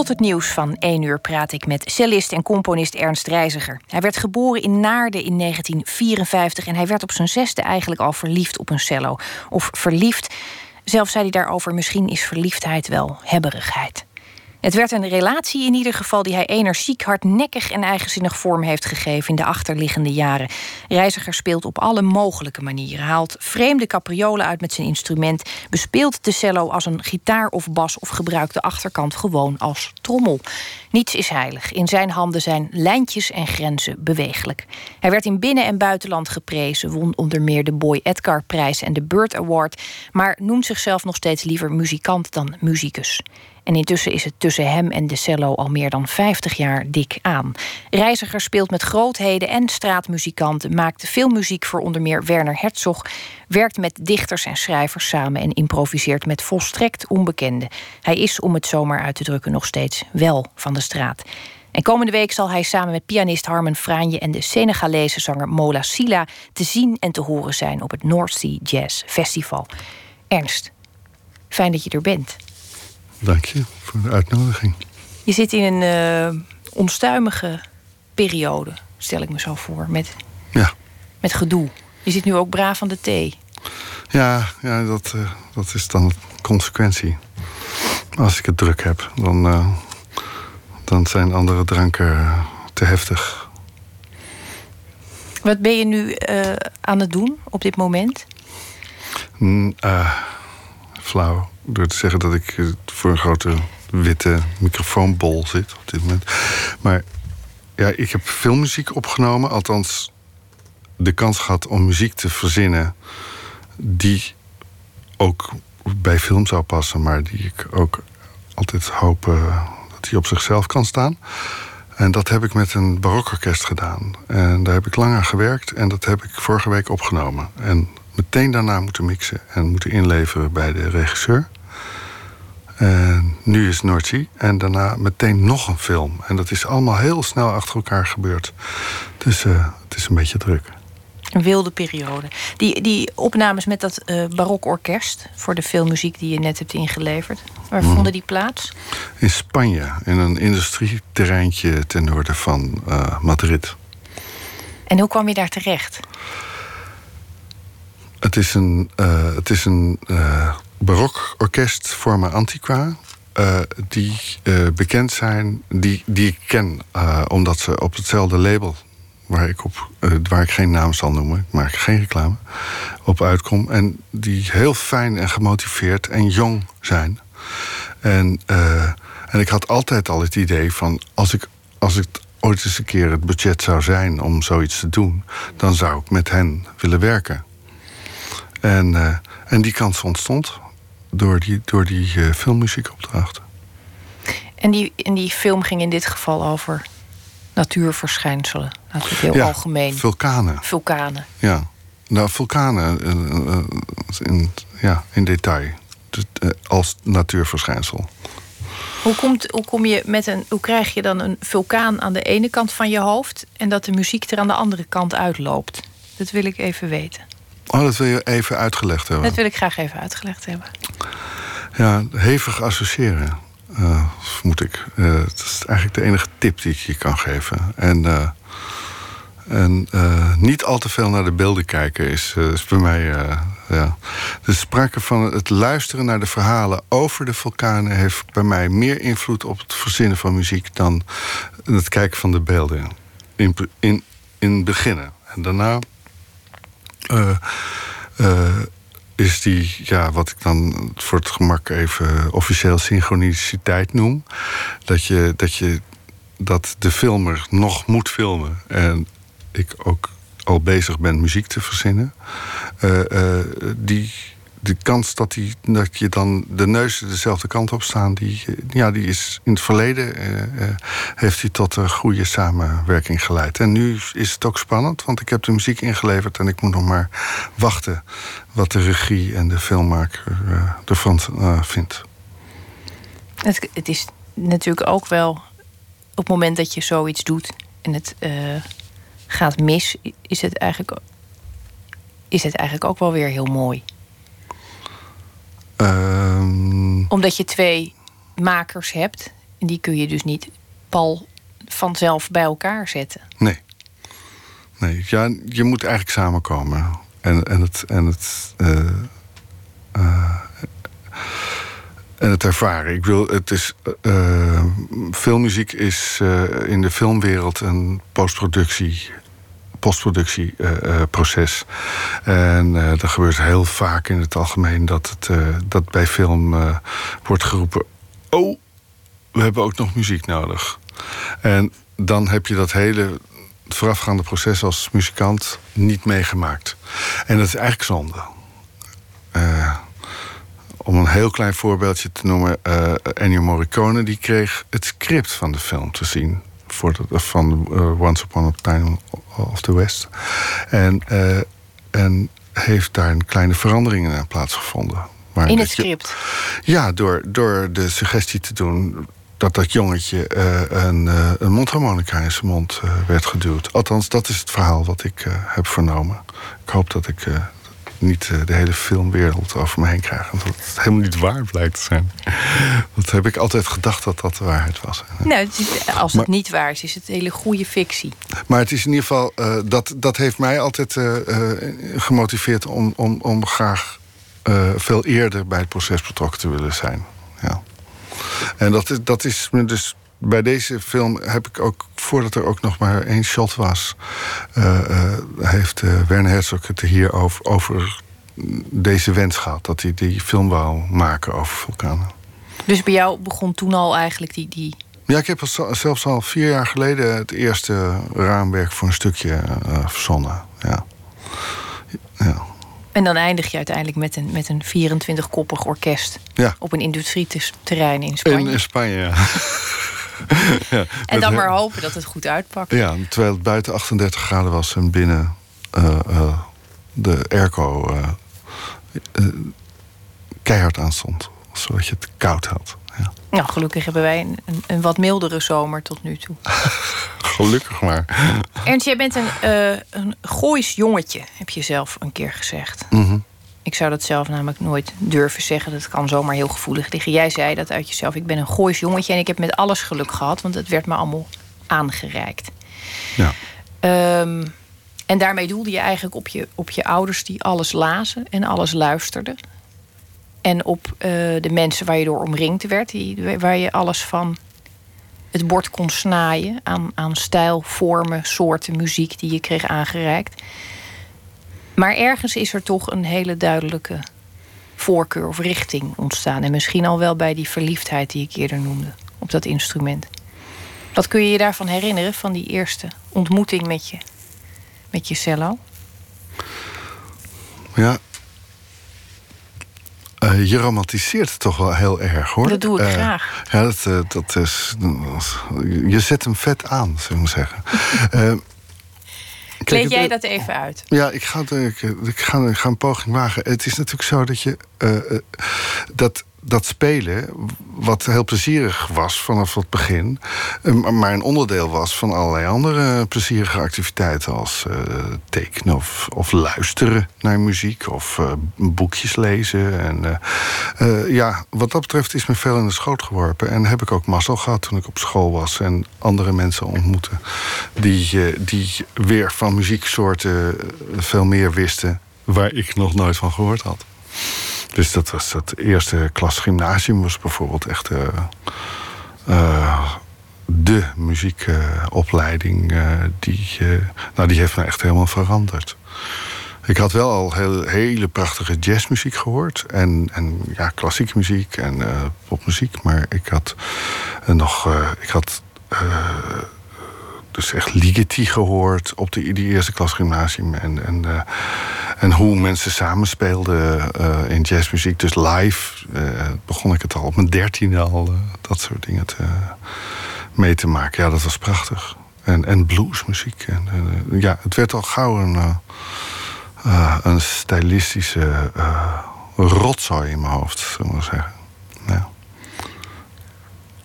Tot het nieuws van 1 uur praat ik met cellist en componist Ernst Reiziger. Hij werd geboren in Naarden in 1954 en hij werd op zijn zesde eigenlijk al verliefd op een cello. Of verliefd, zelf zei hij daarover: misschien is verliefdheid wel hebberigheid. Het werd een relatie in ieder geval die hij energiek, hardnekkig en eigenzinnig vorm heeft gegeven in de achterliggende jaren. Reiziger speelt op alle mogelijke manieren, haalt vreemde capriolen uit met zijn instrument, bespeelt de cello als een gitaar of bas of gebruikt de achterkant gewoon als trommel. Niets is heilig. In zijn handen zijn lijntjes en grenzen bewegelijk. Hij werd in binnen- en buitenland geprezen, won onder meer de Boy Edgar prijs en de Bird Award, maar noemt zichzelf nog steeds liever muzikant dan muzikus. En intussen is het tussen hem en de cello al meer dan 50 jaar dik aan. Reiziger speelt met grootheden en straatmuzikanten, maakt veel muziek voor onder meer Werner Herzog, werkt met dichters en schrijvers samen en improviseert met volstrekt onbekenden. Hij is, om het zomaar uit te drukken, nog steeds wel van de straat. En komende week zal hij samen met pianist Harmen Franje en de Senegalese zanger Mola Sila te zien en te horen zijn op het North Sea Jazz Festival. Ernst, fijn dat je er bent. Dank je voor de uitnodiging. Je zit in een uh, onstuimige periode, stel ik me zo voor, met, ja. met gedoe. Je zit nu ook braaf aan de thee. Ja, ja dat, uh, dat is dan consequentie. Als ik het druk heb, dan, uh, dan zijn andere dranken te heftig. Wat ben je nu aan het doen op dit moment? Mm, flauw door te zeggen dat ik voor een grote witte microfoonbol zit op dit moment. Maar ja, ik heb filmmuziek opgenomen, althans de kans gehad om muziek te verzinnen die ook bij film zou passen, maar die ik ook altijd hoop uh, dat die op zichzelf kan staan. En dat heb ik met een barokorkest gedaan. En daar heb ik lang aan gewerkt en dat heb ik vorige week opgenomen. En meteen daarna moeten mixen en moeten inleveren bij de regisseur. En nu is Noordzee. En daarna meteen nog een film. En dat is allemaal heel snel achter elkaar gebeurd. Dus uh, het is een beetje druk. Een wilde periode. Die, die opnames met dat uh, barokorkest voor de filmmuziek die je net hebt ingeleverd. Waar mm. vonden die plaats? In Spanje, in een industrieterreintje ten noorden van uh, Madrid. En hoe kwam je daar terecht? Het is een, uh, het is een barokorkest Forma Antiqua. Uh, die uh, bekend zijn, die, die ik ken, uh, omdat ze op hetzelfde label waar ik, op, waar ik geen naam zal noemen, ik maak geen reclame, op uitkom. En die heel fijn en gemotiveerd en jong zijn. En, en ik had altijd al het idee van als ik, als ik ooit eens een keer het budget zou zijn om zoiets te doen, dan zou ik met hen willen werken. En, en die kans ontstond door die, door die uh, filmmuziekopdrachten. En die, en die film ging in dit geval over natuurverschijnselen, natuurlijk heel ja, algemeen. Vulkanen. Vulkanen. Ja, nou, vulkanen uh, uh, in, ja, in detail. Dus, als natuurverschijnsel. Hoe, komt, hoe, kom je met een, hoe krijg je dan een vulkaan aan de ene kant van je hoofd en dat de muziek er aan de andere kant uitloopt? Dat wil ik even weten. Oh, dat wil je even uitgelegd hebben. Dat wil ik graag even uitgelegd hebben. Ja, hevig associëren, uh, vermoed ik. Uh, dat is eigenlijk de enige tip die ik je kan geven. En, uh, en niet al te veel naar de beelden kijken is, is bij mij. ja. De sprake van het luisteren naar de verhalen over de vulkanen heeft bij mij meer invloed op het verzinnen van muziek dan het kijken van de beelden. In, in, in beginnen. En daarna uh, is die, ja, wat ik dan voor het gemak even officieel synchroniciteit noem. Dat je, dat je dat de filmer nog moet filmen. En ik ook al bezig ben muziek te verzinnen. Uh, die, de kans dat, die, dat je dan de neuzen dezelfde kant op staan, die, ja, die is in het verleden uh, heeft die tot een goede samenwerking geleid. En nu is het ook spannend, want ik heb de muziek ingeleverd en ik moet nog maar wachten wat de regie en de filmmaker uh, ervan vindt. Het, het, is natuurlijk ook wel op het moment dat je zoiets doet en het gaat mis, is het eigenlijk, is het eigenlijk ook wel weer heel mooi. Um... Omdat je twee makers hebt En die kun je dus niet pal vanzelf bij elkaar zetten. Nee. Nee, ja, je moet eigenlijk samenkomen. En, en het. En het uh, uh, en het ervaren. Ik wil, het is. Uh, filmmuziek is in de filmwereld een postproductie postproductieproces. Uh, en uh, dat gebeurt heel vaak in het algemeen dat, het, dat bij film wordt geroepen: Oh, we hebben ook nog muziek nodig. En dan heb je dat hele voorafgaande proces als muzikant niet meegemaakt. En dat is eigenlijk zonde. om een heel klein voorbeeldje te noemen, Ennio Morricone die kreeg het script van de film te zien voor de, van uh, Once Upon a Time of the West. En, uh, en heeft daar een kleine veranderingen aan plaatsgevonden. Maar in het script? ja, door, door de suggestie te doen dat dat jongetje uh, een, uh, een mondharmonica in zijn mond werd geduwd. Althans, dat is het verhaal wat ik heb vernomen. Ik hoop dat ik niet eh, de hele filmwereld over me heen krijgen. Dat het helemaal niet waar blijkt te zijn. Dat heb ik altijd gedacht dat dat de waarheid was. Nou, als het niet waar is, is het hele goede fictie. Maar het is in ieder geval, uh, dat, dat heeft mij altijd uh, gemotiveerd om, om, om graag veel eerder bij het proces betrokken te willen zijn. Ja. En dat is, dat is me dus bij deze film heb ik ook, voordat er ook nog maar één shot was, uh, uh, heeft uh, Werner Herzog het hier over, over deze wens gehad. Dat hij die film wou maken over vulkanen. Dus bij jou begon toen al eigenlijk die. die... Ja, ik heb zelfs al vier jaar geleden het eerste raamwerk voor een stukje verzonnen. Ja. ja. En dan eindig je uiteindelijk met een, met een 24-koppig orkest. Ja. Op een industrieterrein in Spanje. In, in Spanje, ja. ja, en dan maar hopen dat het goed uitpakt. Ja, terwijl het buiten 38 graden was en binnen uh, uh, de airco uh, keihard aanstond. Zodat je het koud had. Ja. Nou, gelukkig hebben wij een, een, wat mildere zomer tot nu toe. gelukkig maar. Ernst, jij bent een, een Goois jongetje, heb je zelf een keer gezegd. Mm ik zou dat zelf namelijk nooit durven zeggen. Dat kan zomaar heel gevoelig liggen. Jij zei dat uit jezelf. Ik ben een Goois jongetje en ik heb met alles geluk gehad. Want het werd me allemaal aangereikt. Ja. Um, en daarmee doelde je eigenlijk op je, op je ouders die alles lazen en alles luisterden. En op uh, de mensen waar je door omringd werd. Die, waar je alles van het bord kon snijden. Aan, aan stijl, vormen, soorten muziek die je kreeg aangereikt. Maar ergens is er toch een hele duidelijke voorkeur of richting ontstaan. En misschien al wel bij die verliefdheid die ik eerder noemde op dat instrument. Wat kun je je daarvan herinneren, van die eerste ontmoeting met je, met je cello? Ja, uh, je romantiseert het toch wel heel erg hoor. Dat doe ik uh, graag. Ja, dat, uh, dat is. Je zet hem vet aan, zou ik maar zeggen. Kleed jij dat even uit? Ja, ik ga, ik, ik, ga, ik ga een poging wagen. Het is natuurlijk zo dat je. Uh, dat dat spelen, wat heel plezierig was vanaf het begin, eh, maar een onderdeel was van allerlei andere plezierige activiteiten, als uh, tekenen of, of, luisteren naar muziek of uh, boekjes lezen. En ja, wat dat betreft is me veel in de schoot geworpen. En heb ik ook mazzel gehad toen ik op school was en andere mensen ontmoette die, die weer van muzieksoorten veel meer wisten waar ik nog nooit van gehoord had. Dus dat was dat eerste klas gymnasium was bijvoorbeeld echt uh, uh, de muziekopleiding. Uh, die, nou, die heeft me echt helemaal veranderd. Ik had wel al heel, hele prachtige jazzmuziek gehoord. En, en ja, klassieke muziek en popmuziek. Maar ik had nog. ik had dus echt Ligeti gehoord op de, die eerste klas gymnasium. En, en, uh, en hoe mensen samenspeelden uh, in jazzmuziek. Dus live uh, begon ik het al op mijn dertiende al dat soort dingen te, mee te maken. Ja, dat was prachtig. En, en bluesmuziek. En, ja, het werd al gauw een, een stylistische rotzooi in mijn hoofd, zullen we maar zeggen. Ja.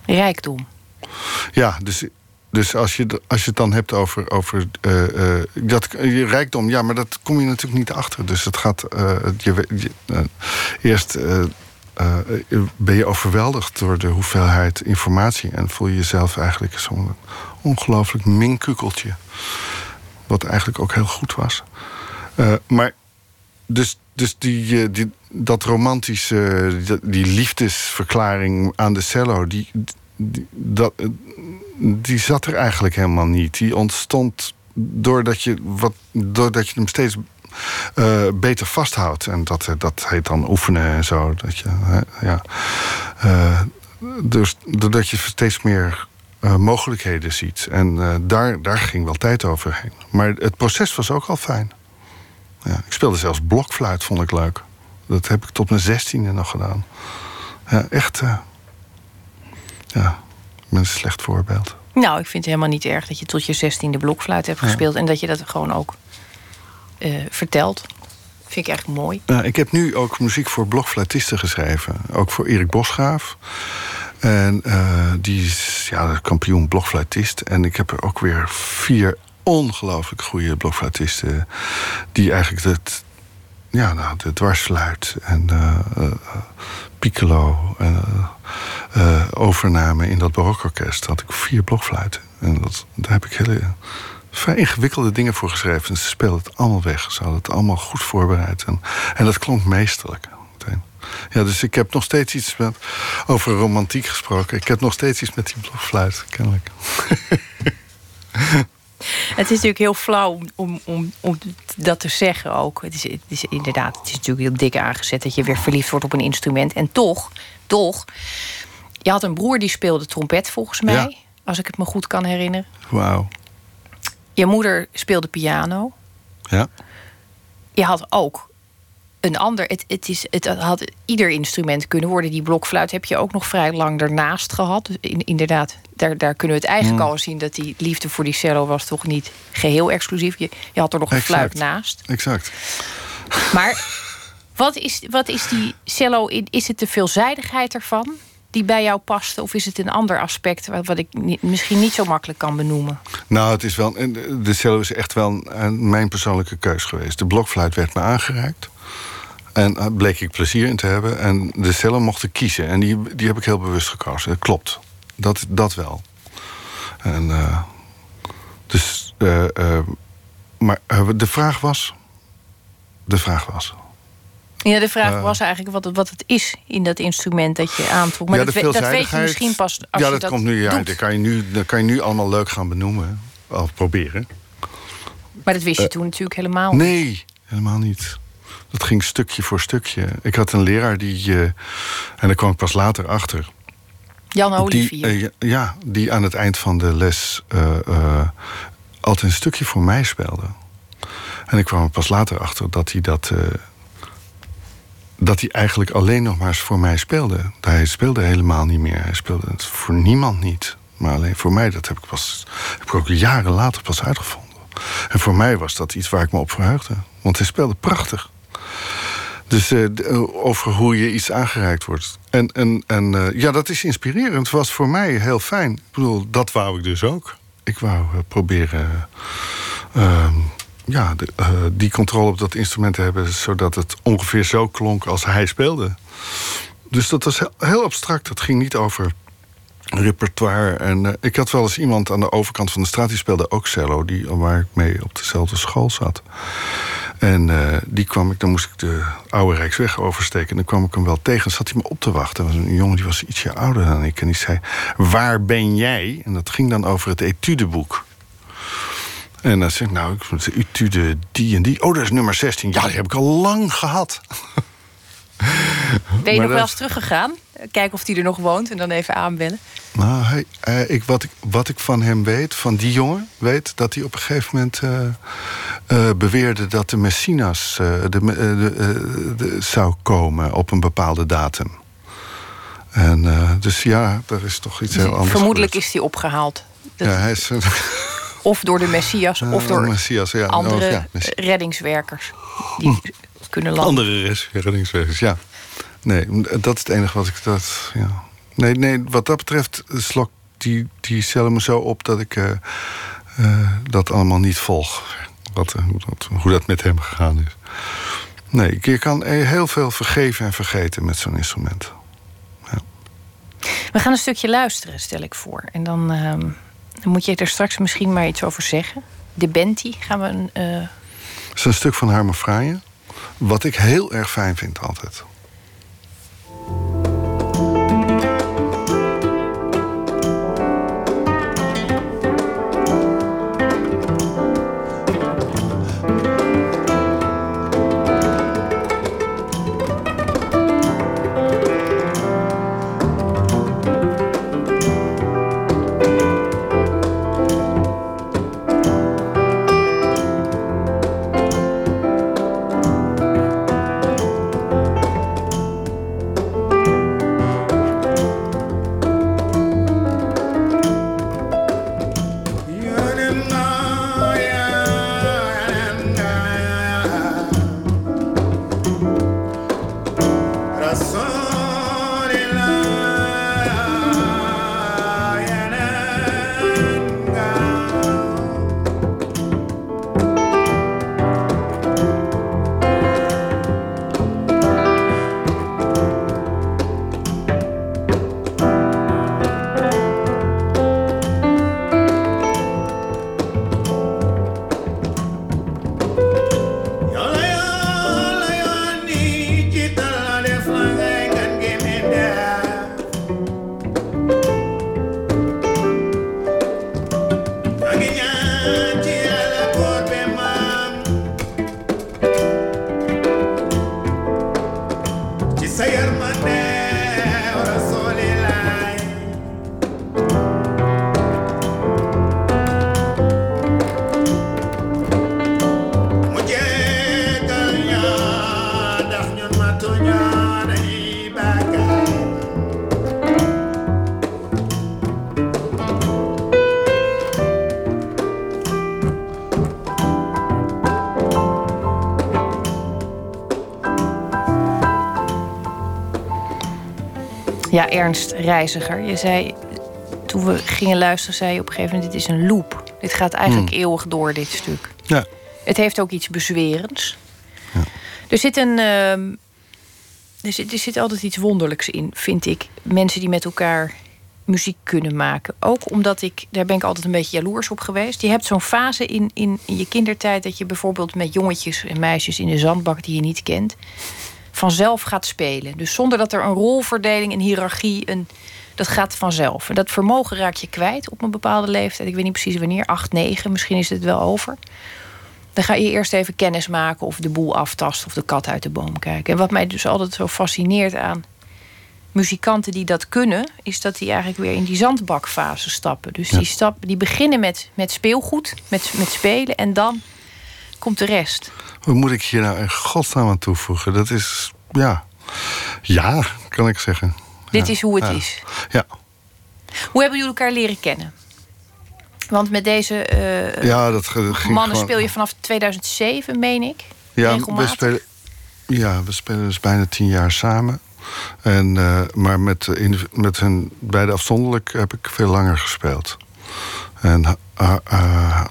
Rijkdom. Ja, dus dus als je, als je het dan hebt over, over uh, uh, dat, je rijkdom, ja, maar dat kom je natuurlijk niet achter. Dus het gaat uh, je, eerst ben je overweldigd door de hoeveelheid informatie en voel je jezelf eigenlijk zo'n ongelooflijk minkukeltje. Wat eigenlijk ook heel goed was. maar dus, dus die, die, dat romantische, die, die liefdesverklaring aan de cello, die, die, dat, die zat er eigenlijk helemaal niet. Die ontstond doordat je, wat, doordat je hem steeds uh, beter vasthoudt. En dat, dat heet dan oefenen en zo. Dat je, ja. Uh, dus doordat je steeds meer mogelijkheden ziet. En daar, daar ging wel tijd overheen. Maar het proces was ook al fijn. Ja, ik speelde zelfs blokfluit, vond ik leuk. Dat heb ik tot mijn zestiende nog gedaan. Ja, echt. ja, een slecht voorbeeld. Nou, ik vind het helemaal niet erg dat je tot je zestiende blokfluit hebt gespeeld... en dat je dat gewoon ook uh, vertelt. Vind ik echt mooi. Nou, ik heb nu ook muziek voor blokfluitisten geschreven. Ook voor Erik Bosgraaf. En uh, die is ja, kampioen blokfluitist. En ik heb er ook weer vier ongelooflijk goede blokfluitisten... die eigenlijk het, ja, nou, de dwarsfluit en uh, piccolo... en overname in dat barokorkest. had ik vier blokfluiten. En dat, daar heb ik hele vrij ingewikkelde dingen voor geschreven. Ze speelden het allemaal weg. Ze hadden het allemaal goed voorbereid. En, en dat klonk meesterlijk. Ja, dus ik heb nog steeds iets met, over romantiek gesproken. Ik heb nog steeds iets met die blokfluit, kennelijk. Het is natuurlijk heel flauw om, om, om dat te zeggen ook. Het is, het is inderdaad, het is natuurlijk heel dik aangezet dat je weer verliefd wordt op een instrument. En toch, toch, je had een broer die speelde trompet volgens mij, als ik het me goed kan herinneren. Wauw. Je moeder speelde piano. Ja. Je had ook een ander. Het, het, is, het had ieder instrument kunnen worden. Die blokfluit heb je ook nog vrij lang daarnaast gehad. Dus in, inderdaad, daar, daar kunnen we het eigenlijk mm. al zien dat die liefde voor die cello was toch niet geheel exclusief. Je, je had er nog een fluit naast. Exact. Maar wat is, wat is die cello? Is het de veelzijdigheid ervan? die bij jou paste? Of is het een ander aspect wat ik misschien niet zo makkelijk kan benoemen? Nou, het is wel, de cello is echt wel mijn persoonlijke keus geweest. De blokfluit werd me aangereikt. En uh, bleek ik plezier in te hebben. En de cello mocht ik kiezen. En die, die heb ik heel bewust gekozen. Dat klopt. Dat, dat wel. En, uh, dus, uh, maar de vraag was... De vraag was... Ja, de vraag was eigenlijk wat het, wat het is in dat instrument dat je aantrok. Maar dat, dat, weet je misschien pas als ja, dat, dat komt nu. Ja, dat kan, je nu, dat kan je nu allemaal leuk gaan benoemen. Of proberen. Maar dat wist je toen natuurlijk helemaal niet. Nee, helemaal niet. Dat ging stukje voor stukje. Ik had een leraar die... En daar kwam ik pas later achter. Jan Olivier. Die, uh, ja, die aan het eind van de les... Uh, altijd een stukje voor mij speelde. En ik kwam er pas later achter dat hij dat... dat hij eigenlijk alleen nog maar eens voor mij speelde. Hij speelde helemaal niet meer. Hij speelde het voor niemand niet. Maar alleen voor mij, dat heb ik, pas, heb ik ook jaren later pas uitgevonden. En voor mij was dat iets waar ik me op verheugde. Want hij speelde prachtig. Dus uh, over hoe je iets aangereikt wordt. En, en, en uh, ja, dat is inspirerend. Was voor mij heel fijn. Ik bedoel, dat wou ik dus ook. Ik wou proberen ehm, ja, de, die controle op dat instrument te hebben... zodat het ongeveer zo klonk als hij speelde. Dus dat was heel, abstract. Het ging niet over repertoire. En ik had wel eens iemand aan de overkant van de straat... die speelde ook cello, die, waar ik mee op dezelfde school zat. En uh, die kwam ik, dan moest ik de oude Rijksweg oversteken. En dan kwam ik hem wel tegen. zat hij me op te wachten. was een jongen die was ietsje ouder dan ik. En die zei: Waar ben jij? En dat ging dan over het etudeboek. En dan zeg ik: Nou, ik moet de etude die en die. Oh, dat is nummer 16. Ja, die heb ik al lang gehad. Ben je nog wel eens teruggegaan? Kijken of hij er nog woont en dan even aanbellen? Nou, hij, uh, ik, wat, ik, wat ik van hem weet, van die jongen, weet dat hij op een gegeven moment uh, uh, beweerde dat de Messias de, de, zou komen op een bepaalde datum. En dus ja, dat is toch iets heel anders. Vermoedelijk is hij opgehaald. Dat... Ja, hij is. of door de Messias, of door Messias, ja. andere ja, reddingswerkers. Die kunnen landen. Andere reddingswerkers, ja. Nee, dat is het enige wat ik... Dat, ja. nee, nee, wat dat betreft slok die, die stellen me zo op... dat ik uh, uh, dat allemaal niet volg. Wat, hoe, dat, hoe dat met hem gegaan is. Nee, je kan heel veel vergeven en vergeten met zo'n instrument. Ja. We gaan een stukje luisteren, stel ik voor. En dan, ehm, dan moet je er straks misschien maar iets over zeggen. De Benti gaan we een. Het is een stuk van Harme Fraaien. Wat ik heel erg fijn vind altijd. Ja, Ernst Reiziger. Je zei, toen we gingen luisteren, zei je op een gegeven moment: dit is een loop. Dit gaat eigenlijk hmm. eeuwig door, dit stuk. Ja. Het heeft ook iets bezwerends. Ja. Er zit een. Uh, er, zit, er zit altijd iets wonderlijks in, vind ik. Mensen die met elkaar muziek kunnen maken. Ook omdat ik, daar ben ik altijd een beetje jaloers op geweest. Je hebt zo'n fase in, in, in je kindertijd dat je bijvoorbeeld met jongetjes en meisjes in de zandbak die je niet kent vanzelf gaat spelen. Dus zonder dat er een rolverdeling, een hiërarchie, een, dat gaat vanzelf. En dat vermogen raak je kwijt op een bepaalde leeftijd. Ik weet niet precies wanneer, 8, 9, misschien is het wel over. Dan ga je eerst even kennis maken of de boel aftasten of de kat uit de boom kijken. En wat mij dus altijd zo fascineert aan muzikanten die dat kunnen, is dat die eigenlijk weer in die zandbakfase stappen. Dus die, stap, die beginnen met, met speelgoed, met, met spelen en dan komt de rest. Wat moet ik hier nou in godsnaam aan toevoegen? Dat is, ja, ja, kan ik zeggen. Dit is hoe het is. Ja. Hoe hebben jullie elkaar leren kennen? Want met deze uh, ja, dat ging mannen speel je vanaf 2007, meen ik. Ja, we spelen, ja, we spelen dus bijna tien jaar samen. En, uh, maar met, in, met hun beide afzonderlijk heb ik veel langer gespeeld. En uh,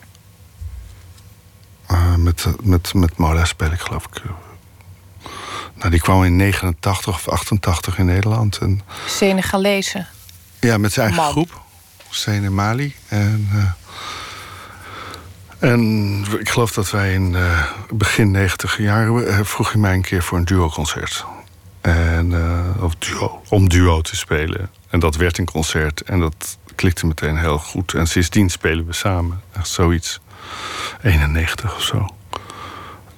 uh, met, met, met Mola speel ik geloof ik. Nou, die kwam in 89 of 88 in Nederland. En, Senegalese. Ja, met zijn eigen groep. Senemali. En, uh, en ik geloof dat wij in uh, begin 90 jaren vroeg hij mij een keer voor een duo-concert. En, of duo, om duo te spelen. En dat werd een concert. En dat klikte meteen heel goed. En sindsdien spelen we samen. Echt zoiets. 91 of zo.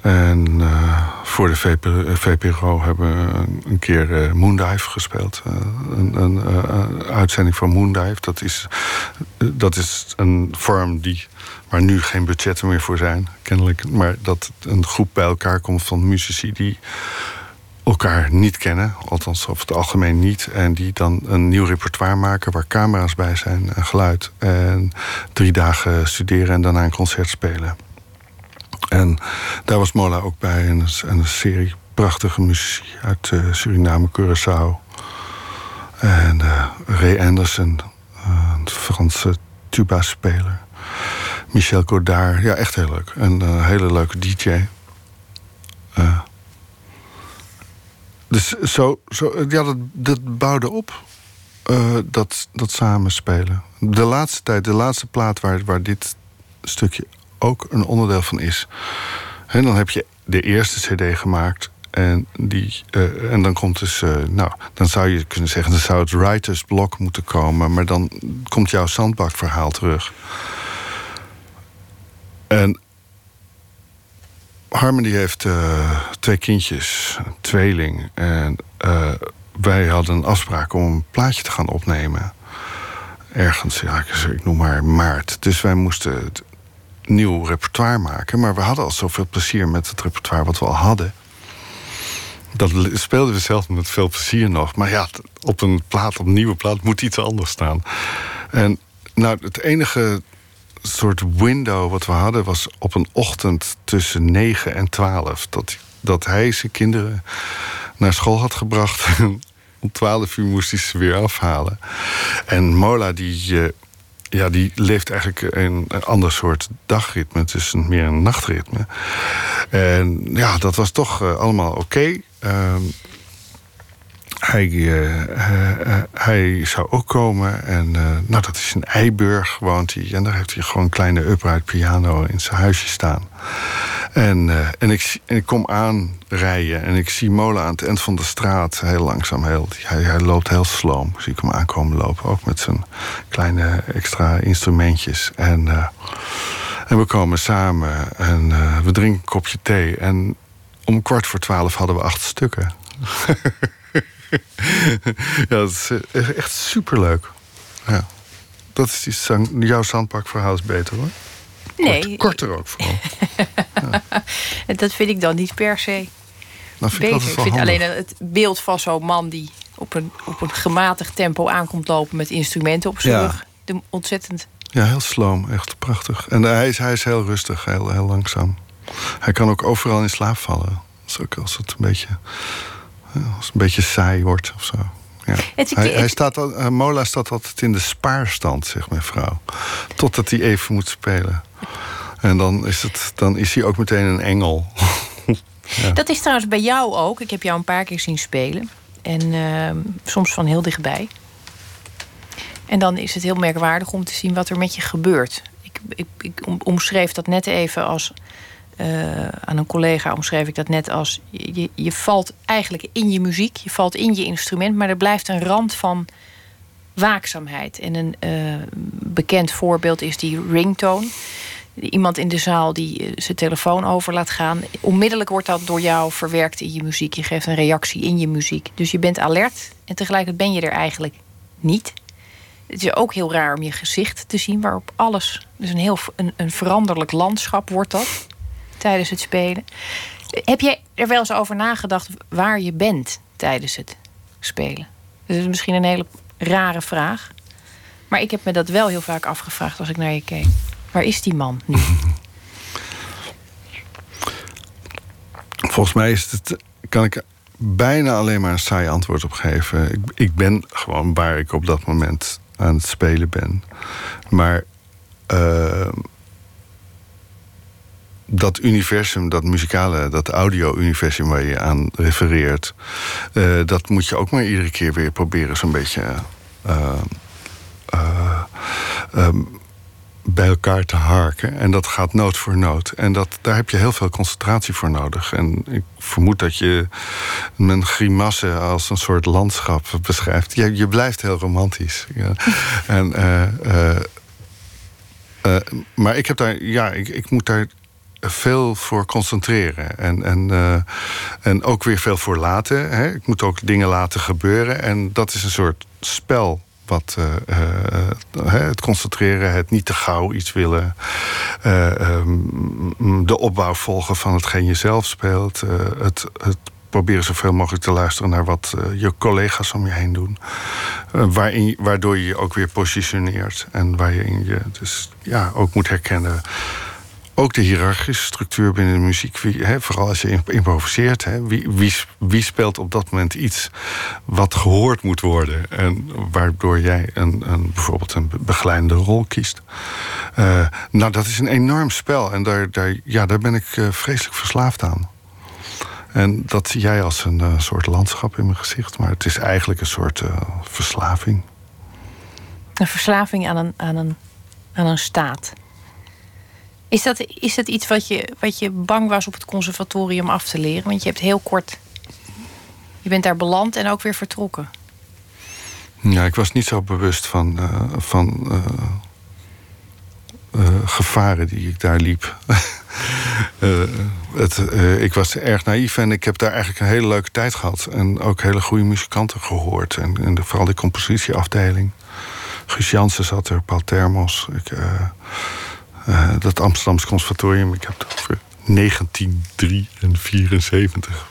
En uh, voor de VP, VPRO hebben we een keer uh, Moondive gespeeld. Een, een uitzending van Moondive. Dat is, dat is een vorm die, waar nu geen budgetten meer voor zijn, kennelijk. Maar dat een groep bij elkaar komt van muzici die elkaar niet kennen, althans over het algemeen niet, en die dan een nieuw repertoire maken waar camera's bij zijn en geluid. En drie dagen studeren en daarna een concert spelen. En daar was Mola ook bij, en een, serie prachtige muziek uit uh, Suriname, Curaçao. En uh, Ray Anderson, uh, een Franse tuba-speler. Michel Godard, ja, echt heel leuk. En een hele leuke DJ. Dus zo, zo, ja, dat, dat bouwde op. Uh, dat, dat samenspelen. De laatste tijd, de laatste plaat waar, waar dit stukje ook een onderdeel van is. En dan heb je de eerste CD gemaakt. En, die, uh, en dan komt dus, uh, nou, dan zou je kunnen zeggen, dan zou het writers block moeten komen. Maar dan komt jouw zandbakverhaal terug. En Harmony heeft uh, twee kindjes, een tweeling. En wij hadden een afspraak om een plaatje te gaan opnemen. Ergens, ja, ik noem maar maart. Dus wij moesten nieuw repertoire maken. Maar we hadden al zoveel plezier met het repertoire wat we al hadden. Dat speelden we zelf met veel plezier nog. Maar ja, op een plaat, op een nieuwe plaat, moet iets anders staan. En nou, het enige soort window wat we hadden was op een ochtend tussen 9 en 12. Dat, dat hij zijn kinderen naar school had gebracht. om 12 uur moest hij ze weer afhalen. En Mola, die, uh, ja, die leeft eigenlijk een, een ander soort dagritme. Het is meer een nachtritme. En ja, dat was toch uh, allemaal oké. Ehm, hij, uh, hij zou ook komen. En nou, dat is in Eiburg woont hij. En daar heeft hij gewoon een kleine upright piano in zijn huisje staan. En, en, ik, en ik kom aanrijden en ik zie Molen aan het eind van de straat. Heel langzaam, heel, hij, hij loopt heel sloom. Zie ik hem aankomen lopen. Ook met zijn kleine extra instrumentjes. En, en we komen samen en we drinken een kopje thee. En om kwart voor twaalf hadden we acht stukken. ja, dat is eh, echt superleuk. Ja. Dat is die zang, jouw zandpakverhaal is beter hoor. Nee. korter ook vooral. ja. Dat vind ik dan niet per se nou, vind beter. Ik, ik vind alleen het beeld van zo'n man die op een, op een gematigd tempo aankomt lopen met instrumenten op zijn Ja. rug. De, ontzettend. Ja, heel sloom, echt prachtig. En hij is, hij is heel rustig, heel, heel langzaam. Hij kan ook overal in slaap vallen. Als, ook als het een beetje, als het een beetje saai wordt of zo. Ja. Het- hij, het- hij staat, eh, Mola staat altijd in de spaarstand, zegt mijn vrouw. Totdat hij even moet spelen. En dan is, het, dan is hij ook meteen een engel. Ja. Dat is trouwens bij jou ook. Ik heb jou een paar keer zien spelen. En ehm, soms van heel dichtbij. En dan is het heel merkwaardig om te zien wat er met je gebeurt. Ik, ik, ik om- omschreef dat net even als. Eh, aan een collega omschreef ik dat net als. Je, je- valt eigenlijk in je muziek, je valt in je instrument, maar er blijft een rand van waakzaamheid. En een eh, bekend voorbeeld is die ringtone. Iemand in de zaal die eh, zijn telefoon over laat gaan. Onmiddellijk wordt dat door jou verwerkt in je muziek. Je geeft een reactie in je muziek. Dus je bent alert en tegelijkertijd ben je er eigenlijk niet. Het is ook heel raar om je gezicht te zien waarop alles. Dus een heel een, een veranderlijk landschap wordt dat tijdens het spelen. Heb jij er wel eens over nagedacht waar je bent tijdens het spelen? Dat is misschien een hele rare vraag. Maar ik heb me dat wel heel vaak afgevraagd als ik naar je keek. Waar is die man nu? Volgens mij is het, kan ik bijna alleen maar een saai antwoord op geven. Ik, ik ben gewoon waar ik op dat moment aan het spelen ben. Maar eh, dat universum, dat muzikale, dat audio-universum waar je aan refereert, eh, dat moet je ook maar iedere keer weer proberen zo'n beetje. eh, eh, bij elkaar te harken. En dat gaat noot voor noot. En dat, daar heb je heel veel concentratie voor nodig. En ik vermoed dat je mijn grimasse als een soort landschap beschrijft. Je, je blijft heel romantisch. En, maar ik heb daar, ja, ik, ik moet daar veel voor concentreren. En, en, eh, en ook weer veel voor laten. Hè. Ik moet ook dingen laten gebeuren. En dat is een soort spel. Wat, eh, eh, het concentreren, het niet te gauw iets willen. eh, ehm, de opbouw volgen van hetgeen je zelf speelt. het, het proberen zoveel mogelijk te luisteren naar wat je collega's om je heen doen. Waarin, waardoor je je ook weer positioneert. En waarin je dus ja, ook moet herkennen. Ook de hiërarchische structuur binnen de muziek. Vooral als je imp- improviseert. Wie, wie, wie speelt op dat moment iets wat gehoord moet worden? En waardoor jij een, een, bijvoorbeeld een be- begeleidende rol kiest. Eh, nou, dat is een enorm spel. En daar, daar, ja, daar ben ik eh, vreselijk verslaafd aan. En dat zie jij als een uh, soort landschap in mijn gezicht. Maar het is eigenlijk een soort verslaving. Een verslaving aan een, aan een, aan een staat. Is dat, is dat iets wat je, wat je bang was op het conservatorium af te leren? Want je hebt heel kort. Je bent daar beland en ook weer vertrokken. Ja, ik was niet zo bewust van, uh, van uh, gevaren die ik daar liep. het, ik was erg naïef en ik heb daar eigenlijk een hele leuke tijd gehad. En ook hele goede muzikanten gehoord. En, en vooral de compositieafdeling. Guus Jansen zat er, Paul Thermos. Ik, dat Amsterdamse conservatorium. Ik heb het over 1973.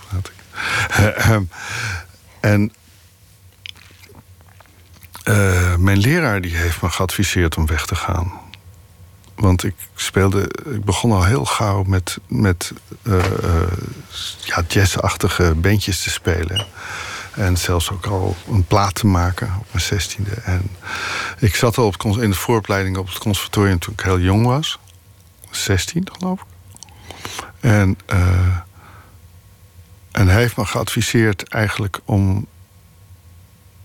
en uh, mijn leraar die heeft me geadviseerd om weg te gaan. Want ik speelde, ik begon al heel gauw met, met ja, jazzachtige bandjes te spelen. En zelfs ook al een plaat te maken op mijn zestiende. En ik zat al op, in de vooropleiding op het conservatorium toen ik heel jong was. 16 geloof ik. En, en hij heeft me geadviseerd eigenlijk om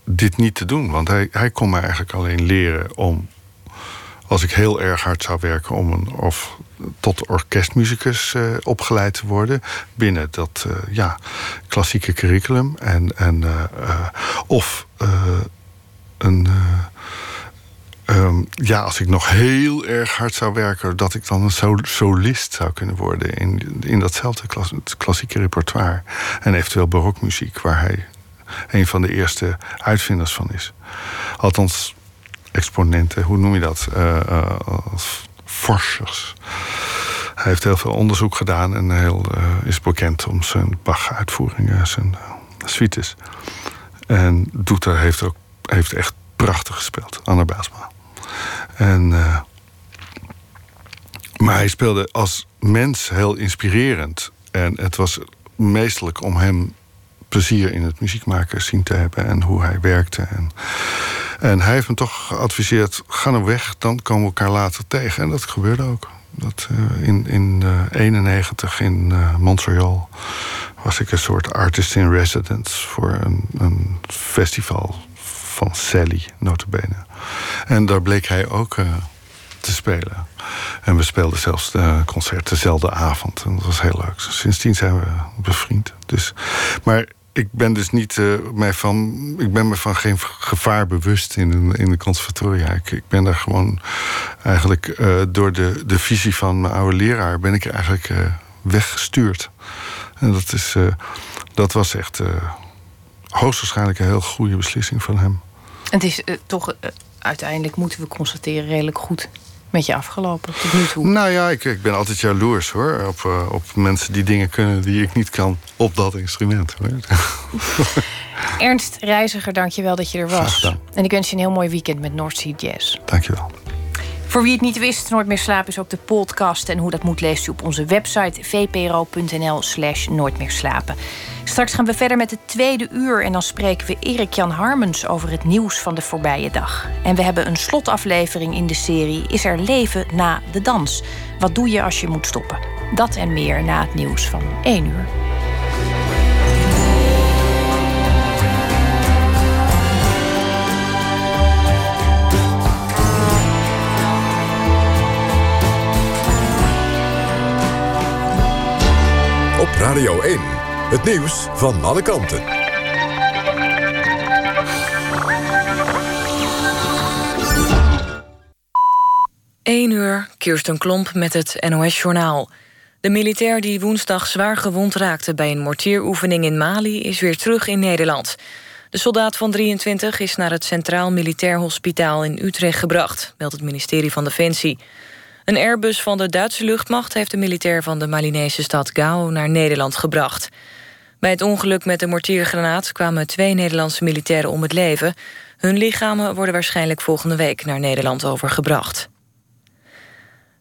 dit niet te doen. Want hij, hij kon me eigenlijk alleen leren om, als ik heel erg hard zou werken, om een, of tot orkestmuzikus uh, opgeleid te worden binnen dat uh, ja, klassieke curriculum. En, en, uh, of een. Um, ja, als ik nog heel erg hard zou werken, dat ik dan een solist zou kunnen worden in, in datzelfde klassieke repertoire. En eventueel barokmuziek, waar hij een van de eerste uitvinders van is. Althans, exponenten, hoe noem je dat? Forschers. Hij heeft heel veel onderzoek gedaan en heel, uh, is bekend om zijn Bach-uitvoeringen, zijn suites. En Doeter heeft ook heeft echt prachtig gespeeld, Anna Baasma. En, maar hij speelde als mens heel inspirerend. En het was meestelijk om hem plezier in het muziekmaken zien te hebben en hoe hij werkte. En, en hij heeft me toch geadviseerd: ga nou weg, dan komen we elkaar later tegen. En dat gebeurde ook. Dat, in 1991 in, in uh, Montreal was ik een soort artist in residence voor een, een festival van Sally, notabene. En daar bleek hij ook te spelen. En we speelden zelfs de concert dezelfde avond. En dat was heel leuk. Sindsdien zijn we bevriend. Dus, maar ik ben dus niet uh, mij van. Ik ben me van geen gevaar bewust in, in de conservatoria. Ik, ik ben daar gewoon eigenlijk uh, door de, de visie van mijn oude leraar ben ik eigenlijk uh, weggestuurd. En dat, is, dat was echt hoogstwaarschijnlijk een heel goede beslissing van hem. Het is toch uiteindelijk moeten we constateren redelijk goed met je afgelopen tot nu toe? Nou ja, ik, ik ben altijd jaloers hoor. Op, uh, op mensen die dingen kunnen die ik niet kan op dat instrument. Hoor. Ernst Reiziger, dank je wel dat je er was. En ik wens je een heel mooi weekend met North Sea Jazz. Dank je wel. Voor wie het niet wist, Nooit meer slapen is ook de podcast. En hoe dat moet leest u op onze website vpro.nl slash nooit slapen. Straks gaan we verder met het tweede uur en dan spreken we Erik-Jan Harmens over het nieuws van de voorbije dag. En we hebben een slotaflevering in de serie Is er leven na de dans? Wat doe je als je moet stoppen? Dat en meer na het nieuws van 1 uur. Radio 1, het nieuws van alle kanten. 1 uur, Kirsten Klomp met het NOS-journaal. De militair die woensdag zwaar gewond raakte bij een mortieroefening in Mali... is weer terug in Nederland. De soldaat van 23 is naar het Centraal Militair Hospitaal in Utrecht gebracht... meldt het ministerie van Defensie. Een Airbus van de Duitse luchtmacht heeft de militair van de Malinese stad Gao naar Nederland gebracht. Bij het ongeluk met de mortiergranaat kwamen twee Nederlandse militairen om het leven. Hun lichamen worden waarschijnlijk volgende week naar Nederland overgebracht.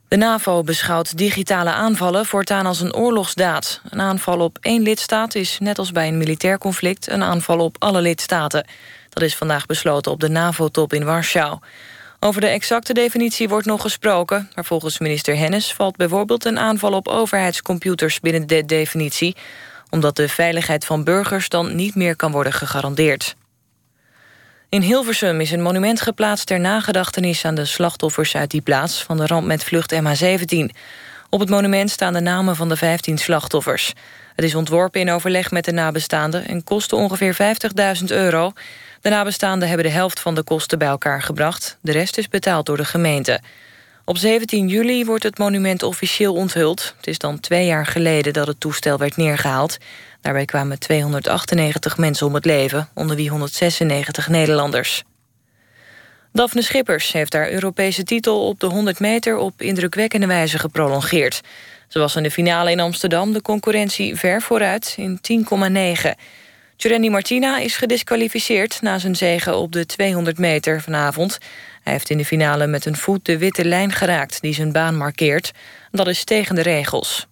De NAVO beschouwt digitale aanvallen voortaan als een oorlogsdaad. Een aanval op één lidstaat is, net als bij een militair conflict... een aanval op alle lidstaten. Dat is vandaag besloten op de NAVO-top in Warschau. Over de exacte definitie wordt nog gesproken... maar volgens minister Hennis valt bijvoorbeeld een aanval op overheidscomputers binnen de definitie. omdat de veiligheid van burgers dan niet meer kan worden gegarandeerd. In Hilversum is een monument geplaatst ter nagedachtenis aan de slachtoffers uit die plaats van de ramp met vlucht MH17. Op het monument staan de namen van de 15 slachtoffers. Het is ontworpen in overleg met de nabestaanden en kostte ongeveer 50.000 euro. De nabestaanden hebben de helft van de kosten bij elkaar gebracht. De rest is betaald door de gemeente. Op 17 juli wordt het monument officieel onthuld. Het is dan twee jaar geleden dat het toestel werd neergehaald. Daarbij kwamen 298 mensen om het leven, onder wie 196 Nederlanders. Daphne Schippers heeft haar Europese titel op de 100 meter op indrukwekkende wijze geprolongeerd. Ze was in de finale in Amsterdam de concurrentie ver vooruit in 10,9. Giovanni Martina is gedisqualificeerd na zijn zege op de 200 meter vanavond. Hij heeft in de finale met een voet de witte lijn geraakt die zijn baan markeert. Dat is tegen de regels.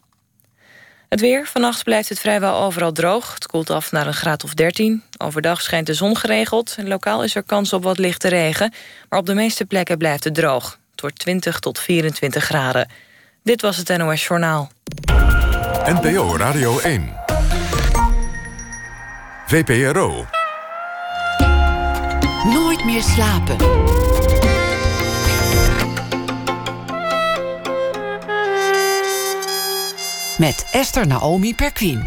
Het weer. Vannacht blijft het vrijwel overal droog. Het koelt af naar een graad of 13. Overdag schijnt de zon geregeld. Lokaal is er kans op wat lichte regen. Maar op de meeste plekken blijft het droog. Het wordt 20 tot 24 graden. Dit was het NOS Journaal. NPO Radio 1. VPRO. Nooit meer slapen. Met Esther Naomi Perquin.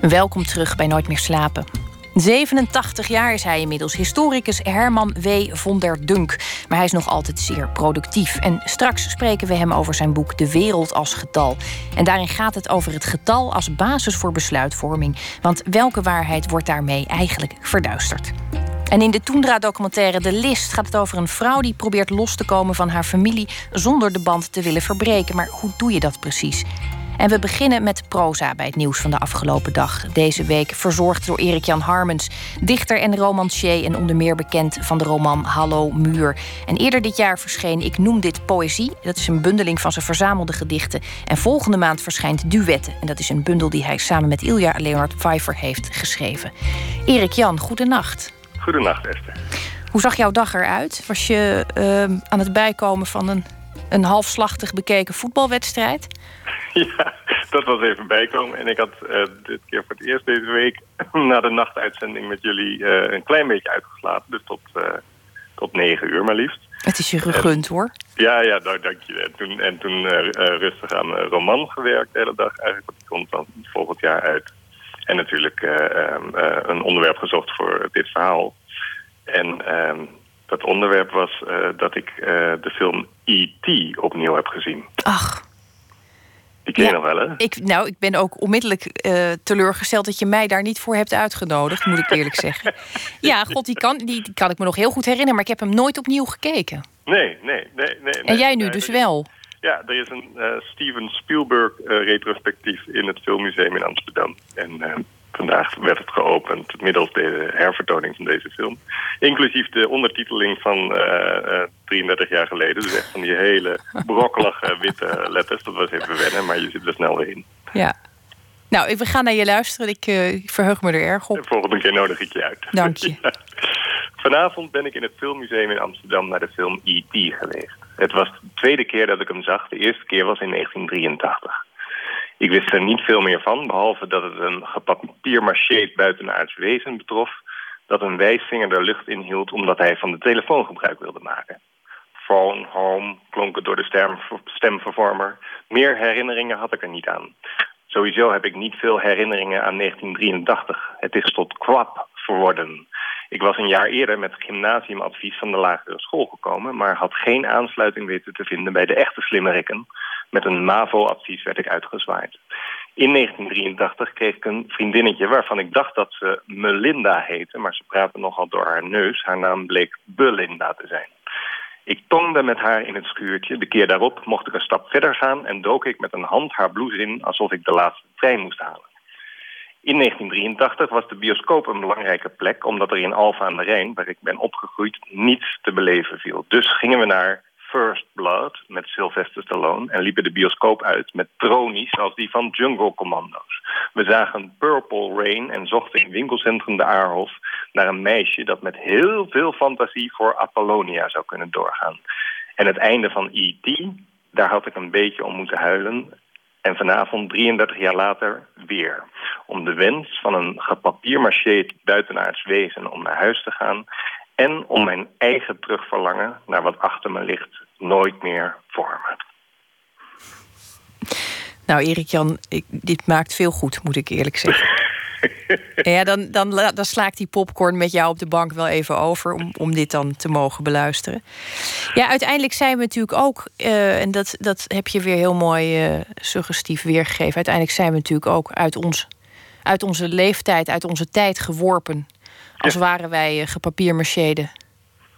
Welkom terug bij Nooit meer slapen. 87 jaar is hij inmiddels, historicus Herman W. von der Dunk. Maar hij is nog altijd zeer productief. En straks spreken we hem over zijn boek De Wereld als Getal. En daarin gaat het over het getal als basis voor besluitvorming. Want welke waarheid wordt daarmee eigenlijk verduisterd? En in de Toendra-documentaire De List gaat het over een vrouw die probeert los te komen van haar familie zonder de band te willen verbreken. Maar hoe doe je dat precies? En we beginnen met proza bij het nieuws van de afgelopen dag. Deze week verzorgd door Erik-Jan Harmens, dichter en romancier... en onder meer bekend van de roman Hallo Muur. En eerder dit jaar verscheen Ik noem dit poëzie. Dat is een bundeling van zijn verzamelde gedichten. En volgende maand verschijnt Duetten. En dat is een bundel die hij samen met Ilja Leonard Pfeiffer heeft geschreven. Erik-Jan, goedenacht. Goedenacht, Esther. Hoe zag jouw dag eruit? Was je uh, aan het bijkomen van een, een halfslachtig bekeken voetbalwedstrijd? Ja, dat was even bijkomen. En ik had uh, dit keer voor het eerst deze week... na de nachtuitzending met jullie uh, een klein beetje uitgeslapen. Dus tot, uh, tot negen uur maar liefst. Het is je gegund, hoor. Ja, ja, nou, dank je. En toen, en toen rustig aan een roman gewerkt de hele dag. Eigenlijk, die komt dan volgend jaar uit. En natuurlijk een onderwerp gezocht voor dit verhaal. En ehm, dat onderwerp was uh, dat ik uh, de film E.T. opnieuw heb gezien. Ach. Die ken je nog wel, hè? Ik, nou, ik ben ook onmiddellijk uh, teleurgesteld dat je mij daar niet voor hebt uitgenodigd, moet ik eerlijk zeggen. Ja, god, die kan, die, die, kan ik me nog heel goed herinneren, maar ik heb hem nooit opnieuw gekeken. Nee, nee, nee. nee en jij nu nee, dus wel? Ja, er is een Steven Spielberg retrospectief in het Filmmuseum in Amsterdam. En Vandaag werd het geopend middels de hervertoning van deze film. Inclusief de ondertiteling van uh, uh, 33 jaar geleden. Dus echt van die hele brokkelige witte letters. Dat was even wennen, maar je zit er snel weer in. Ja. Nou, we gaan naar je luisteren. Ik, uh, ik verheug me er erg op. De volgende keer nodig ik je uit. Dank je. ja. Vanavond ben ik in het Filmmuseum in Amsterdam naar de film E.T. geweest. Het was de tweede keer dat ik hem zag. De eerste keer was in 1983. Ik wist er niet veel meer van, behalve dat het een gepapiermarcheerd buitenaards wezen betrof... dat een wijsvinger de lucht inhield omdat hij van de telefoon gebruik wilde maken. Phone, home, klonk het door de stem, stemvervormer. Meer herinneringen had ik er niet aan. Sowieso heb ik niet veel herinneringen aan 1983. Het is tot kwap verworden. Ik was een jaar eerder met gymnasiumadvies van de lagere school gekomen... maar had geen aansluiting weten te vinden bij de echte slimmerikken... Met een MAVO-advies werd ik uitgezwaaid. In 1983 kreeg ik een vriendinnetje waarvan ik dacht dat ze Melinda heette... maar ze praatte nogal door haar neus. Haar naam bleek Belinda te zijn. Ik tongde met haar in het schuurtje. De keer daarop mocht ik een stap verder gaan... en dook ik met een hand haar blouse in alsof ik de laatste trein moest halen. In 1983 was de bioscoop een belangrijke plek... omdat er in Alphen aan de Rijn, waar ik ben opgegroeid, niets te beleven viel. Dus gingen we naar First Blood met Sylvester Stallone... en liepen de bioscoop uit met tronies als die van Jungle Commando's. We zagen Purple Rain en zochten in winkelcentrum de Aarhof... naar een meisje dat met heel veel fantasie voor Apollonia zou kunnen doorgaan. En het einde van E.T., daar had ik een beetje om moeten huilen... En vanavond, 33 jaar later, weer. Om de wens van een gepapiermarcheerd buitenaards wezen om naar huis te gaan... en om mijn eigen terugverlangen naar wat achter me ligt nooit meer vormen. Nou, Erik Jan, ik, dit maakt veel goed, moet ik eerlijk zeggen. ja, dan, dan, dan slaakt die popcorn met jou op de bank wel even over om, om dit dan te mogen beluisteren. Ja, uiteindelijk zijn we natuurlijk ook, uh, en dat, dat heb je weer heel mooi uh, suggestief weergegeven. Uiteindelijk zijn we natuurlijk ook uit, ons, uit onze leeftijd, uit onze tijd geworpen. Als ja. waren wij uh, gepapiermarcheerde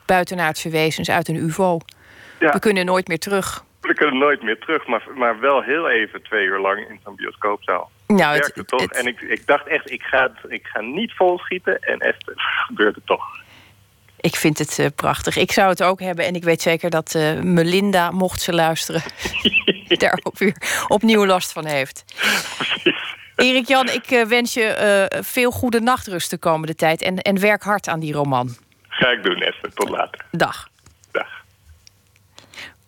buitenaardse wezens uit een UVO. Ja. We kunnen nooit meer terug. We kunnen nooit meer terug, maar, maar wel heel even twee uur lang in zo'n bioscoopzaal. Nou, het, het, toch? En ik, ik dacht echt, ik ga, ik ga niet volschieten. En echt, het gebeurt het toch. Ik vind het uh, prachtig. Ik zou het ook hebben. En ik weet zeker dat uh, Melinda, mocht ze luisteren... daar ook weer opnieuw last van heeft. Erik Jan, ik uh, wens je veel goede nachtrust de komende tijd. En, en werk hard aan die roman. Ga ik doen, Esther. Tot later. Dag.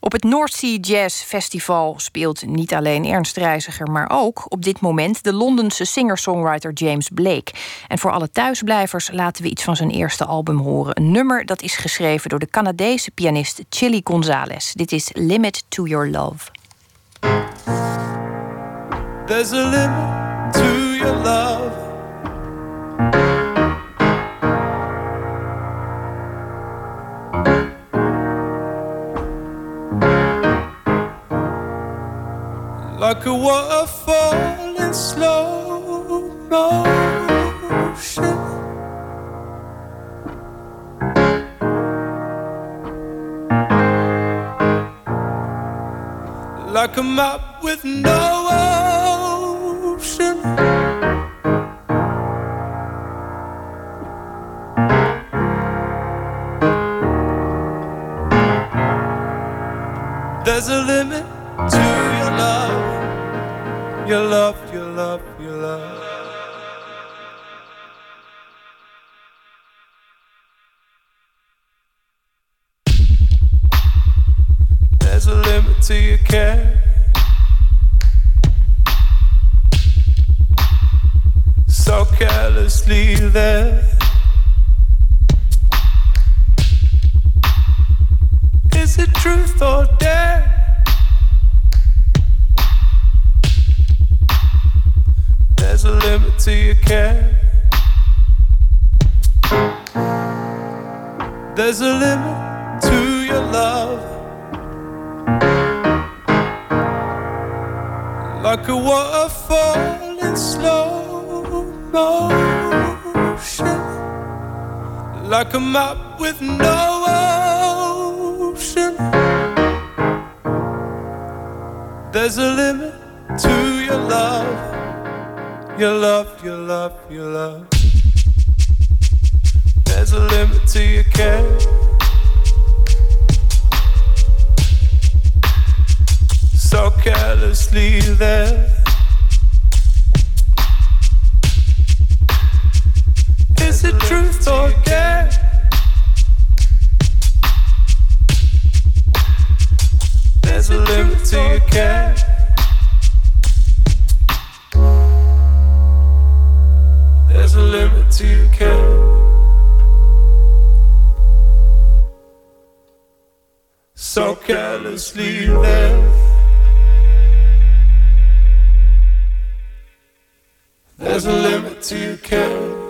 Op het North Sea Jazz Festival speelt niet alleen Ernst Reiziger, maar ook op dit moment de Londense singer-songwriter James Blake. En voor alle thuisblijvers laten we iets van zijn eerste album horen. Een nummer dat is geschreven door de Canadese pianist Chili Gonzalez. Dit is Limit to Your Love. There's a limit to your love. Like a waterfall in slow motion. Like a map with no ocean. There's a limit to your love, your love, your love. There's a limit to your care. So carelessly there. Is it truth or dare? There's a limit to your care. There's a limit to your love. Like a waterfall in slow motion. Like a map with no ocean. There's a limit to your love your love, your love, your love. There's a limit to your care. So carelessly there. Is it truth or dare? There's a limit to your care. There's a limit to your care. So carelessly there. There's a limit to your care.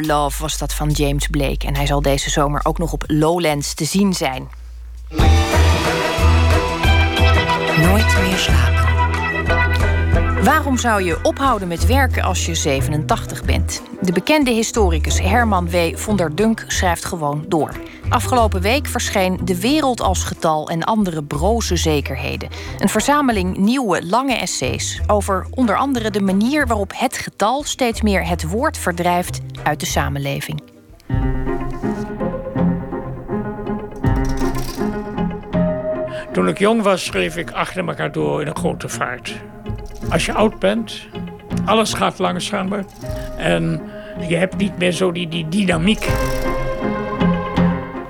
Love was dat van James Blake. En hij zal deze zomer ook nog op Lowlands te zien zijn. Nooit meer slapen. Waarom zou je ophouden met werken als je 87 bent? De bekende historicus Herman W. von der Dunk schrijft gewoon door. Afgelopen week verscheen De Wereld als Getal en andere broze zekerheden. Een verzameling nieuwe, lange essays over onder andere de manier waarop het getal steeds meer het woord verdrijft uit de samenleving. Toen ik jong was, schreef ik achter elkaar door in een grote vaart. Als je oud bent, alles gaat langzamer en je hebt niet meer zo die, die dynamiek.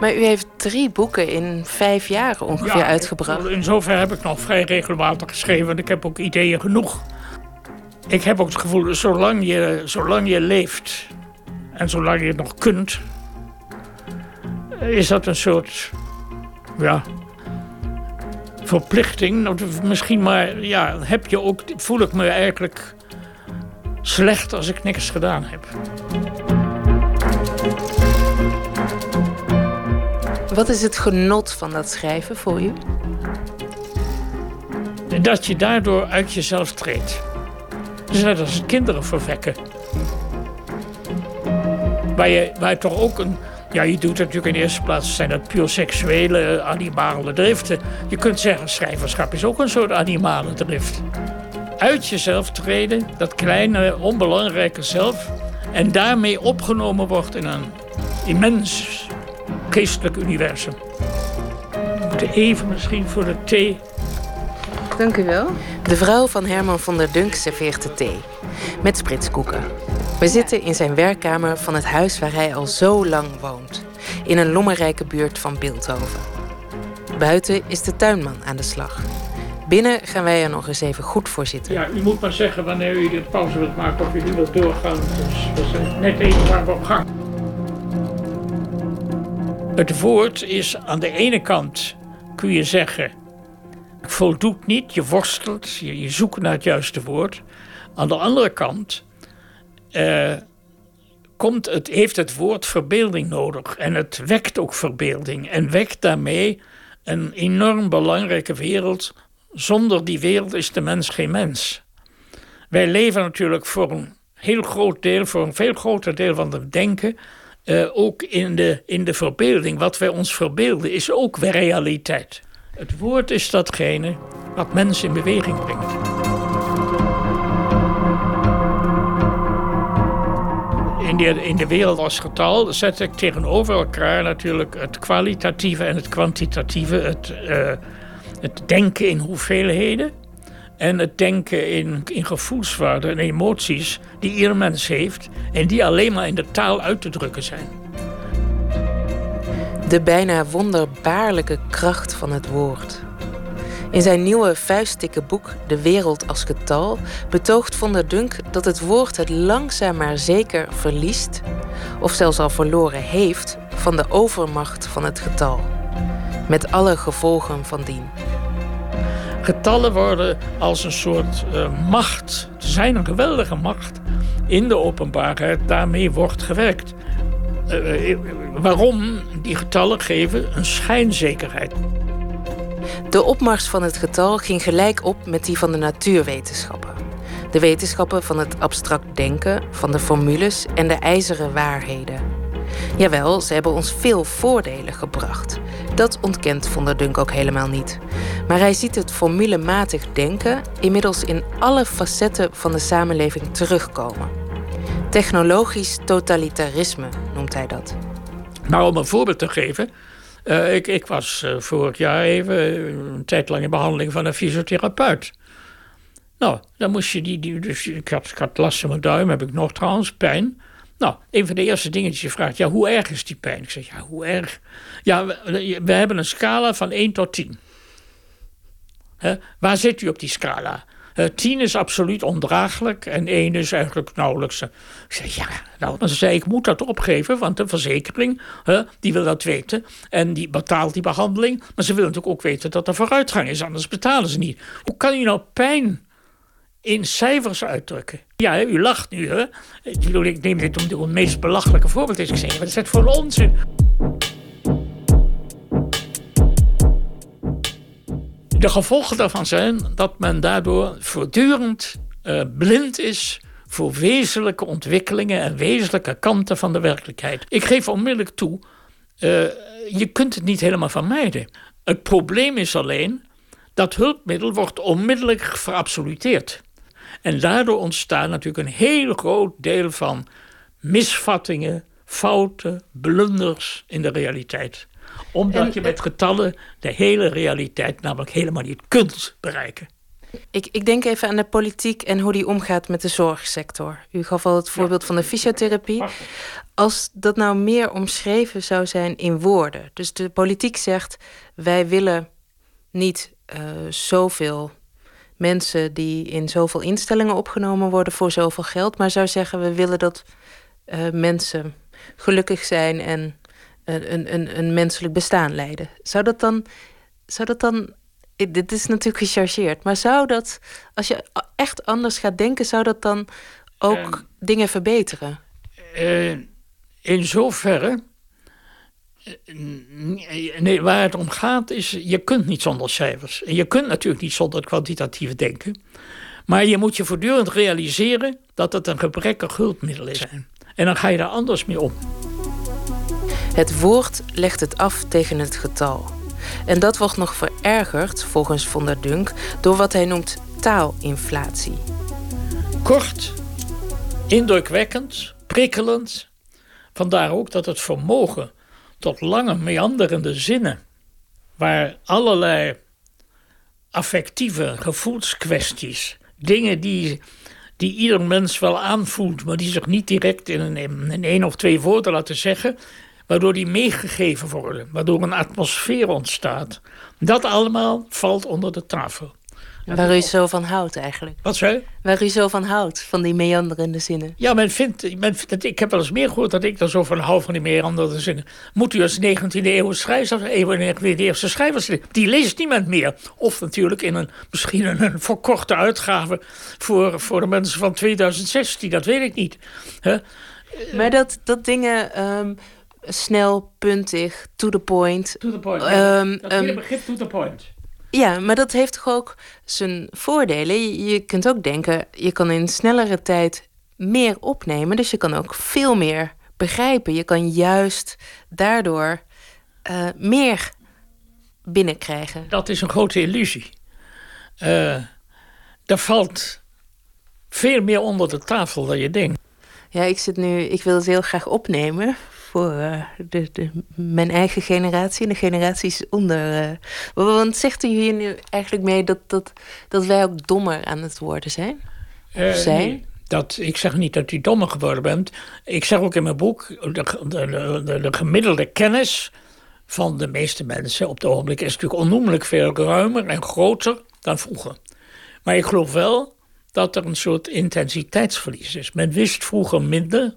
Maar u heeft drie boeken in vijf jaar ongeveer uitgebracht. In zover heb ik nog vrij regelmatig geschreven. En ik heb ook ideeën genoeg. Ik heb ook het gevoel, zolang je, zolang je leeft en zolang je het nog kunt, is dat een soort ja, verplichting. Misschien maar, ja, heb je ook, voel ik me eigenlijk slecht als ik niks gedaan heb. Wat is het genot van dat schrijven voor u? Dat je daardoor uit jezelf treedt. Dus net als kinderen verwekken. Waar je, waar je toch ook een. Ja, je doet natuurlijk in eerste plaats zijn dat puur seksuele, animale driften. Je kunt zeggen, schrijverschap is ook een soort animale drift. Uit jezelf treden, dat kleine, onbelangrijke zelf. En daarmee opgenomen wordt in een immens geestelijk universum. We moeten even misschien voor de thee. Dank u wel. De vrouw van Herman van der Dunk serveert de thee. Met spritskoeken. We zitten in zijn werkkamer van het huis waar hij al zo lang woont. In een lommerrijke buurt van Beeldhoven. Buiten is de tuinman aan de slag. Binnen gaan wij er nog eens even goed voor zitten. Ja, u moet maar zeggen wanneer u de pauze wilt maken of u nu wilt doorgaan. Dus we zijn net even waar we op gang. Het woord is aan de ene kant, kun je zeggen, voldoet niet, je worstelt, je, je zoekt naar het juiste woord. Aan de andere kant eh, komt het, heeft het woord verbeelding nodig. En het wekt ook verbeelding. En wekt daarmee een enorm belangrijke wereld. Zonder die wereld is de mens geen mens. Wij leven natuurlijk voor een heel groot deel, voor een veel groter deel van het denken uh, ook in de, in de verbeelding. Wat wij ons verbeelden is ook realiteit. Het woord is datgene wat mensen in beweging brengt. In de, in de wereld als getal zet ik tegenover elkaar natuurlijk het kwalitatieve en het kwantitatieve. Het, uh, het denken in hoeveelheden en het denken in, in gevoelswaarden en emoties die ieder mens heeft en die alleen maar in de taal uit te drukken zijn. De bijna wonderbaarlijke kracht van het woord. In zijn nieuwe vuistdikke boek De Wereld als Getal betoogt Von der Dunk dat het woord het langzaam maar zeker verliest, of zelfs al verloren heeft, van de overmacht van het getal. Met alle gevolgen van dien. Getallen worden als een soort uh, macht, ze zijn een geweldige macht in de openbaarheid, daarmee wordt gewerkt. Uh, waarom? Die getallen geven een schijnzekerheid. De opmars van het getal ging gelijk op met die van de natuurwetenschappen. De wetenschappen van het abstract denken, van de formules en de ijzeren waarheden. Jawel, ze hebben ons veel voordelen gebracht. Dat ontkent Von der Dunk ook helemaal niet. Maar hij ziet het formulematig denken inmiddels in alle facetten van de samenleving terugkomen. Technologisch totalitarisme noemt hij dat. Nou, om een voorbeeld te geven. Uh, ik, ik, was uh, vorig jaar even een tijd lang in behandeling van een fysiotherapeut. Nou, dan moest je die. die dus ik, had, ik had last van mijn duim, heb ik nog trouwens, pijn. Nou, een van de eerste dingetjes je vraagt, ja, hoe erg is die pijn? Ik zeg, ja, hoe erg? Ja, we, hebben een scala van 1 tot 10. Waar zit u op die scala? Uh, 10 is absoluut ondraaglijk en 1 is eigenlijk nauwelijks. Ik zeg, ja, nou, dan zei ik, moet dat opgeven, want de verzekering, die wil dat weten. En die betaalt die behandeling, maar ze willen natuurlijk ook weten dat er vooruitgang is, anders betalen ze niet. Hoe kan je nou pijn in cijfers uitdrukken. Ja, u lacht nu, hè? Ik neem dit om het meest belachelijke voorbeeld is maar dat is het voor onzin. De gevolgen daarvan zijn dat men daardoor voortdurend uh, blind is voor wezenlijke ontwikkelingen en wezenlijke kanten van de werkelijkheid. Ik geef onmiddellijk toe, uh, je kunt het niet helemaal vermijden. Het probleem is alleen dat hulpmiddel wordt onmiddellijk verabsoluteerd. En daardoor ontstaan natuurlijk een heel groot deel van misvattingen, fouten, blunders in de realiteit. Omdat je met getallen de hele realiteit namelijk helemaal niet kunt bereiken. Ik, ik denk even aan de politiek en hoe die omgaat met de zorgsector. U gaf al het voorbeeld van de fysiotherapie. Als dat nou meer omschreven zou zijn in woorden. Dus de politiek zegt: wij willen niet uh, zoveel mensen die in zoveel instellingen opgenomen worden voor zoveel geld, maar zou zeggen: we willen dat uh, mensen gelukkig zijn en een, een, een menselijk bestaan leiden. Zou dat dan, zou dat dan dit is natuurlijk gechargeerd, maar zou dat, als je echt anders gaat denken, zou dat dan ook dingen verbeteren? Uh, in zoverre. Nee, waar het om gaat is, je kunt niet zonder cijfers. En je kunt natuurlijk niet zonder kwantitatief denken. Maar je moet je voortdurend realiseren dat het een gebrekkig hulpmiddel is. En dan ga je daar anders mee om. Het woord legt het af tegen het getal. En dat wordt nog verergerd, volgens Von der Dunk, door wat hij noemt taalinflatie. Kort, indrukwekkend, prikkelend. Vandaar ook dat het vermogen tot lange meanderende zinnen, waar allerlei affectieve gevoelskwesties, dingen die, die ieder mens wel aanvoelt, maar die zich niet direct in een, in één of twee woorden laten zeggen, waardoor die meegegeven worden, waardoor een atmosfeer ontstaat. Dat allemaal valt onder de tafel. Waar u zo van houdt eigenlijk. Wat zei Waar u zo van houdt, van die meanderende zinnen. Ja, men vindt, men vindt, ik heb wel eens meer gehoord dat ik er zo van hou van die meanderende zinnen. Moet u als 19e eeuw schrijver, de eerste schrijvers, die leest niemand meer. Of natuurlijk in een, misschien een, verkorte uitgave voor, voor de mensen van 2016, dat weet ik niet. Maar dat, dat dingen... Ehm, snel, puntig, to the point. To the point. Um, dat hele begrip to the point. Ja, maar dat heeft toch ook zijn voordelen. Je, kunt ook denken, je kan in snellere tijd meer opnemen. Dus je kan ook veel meer begrijpen. Je kan juist daardoor uh, meer binnenkrijgen. Dat is een grote illusie. Uh, er valt veel meer onder de tafel dan je denkt. Ja, ik zit nu, ik wil het heel graag opnemen voor uh, de, de, mijn eigen generatie en de generaties onder. Uh, want zegt u hier nu eigenlijk mee dat, dat, dat wij ook dommer aan het worden zijn? Uh, zijn? Nee, dat, ik zeg niet dat u dommer geworden bent. Ik zeg ook in mijn boek: de, de, de, de gemiddelde kennis van de meeste mensen op het ogenblik is natuurlijk onnoemelijk veel ruimer en groter dan vroeger. Maar ik geloof wel dat er een soort intensiteitsverlies is. Men wist vroeger minder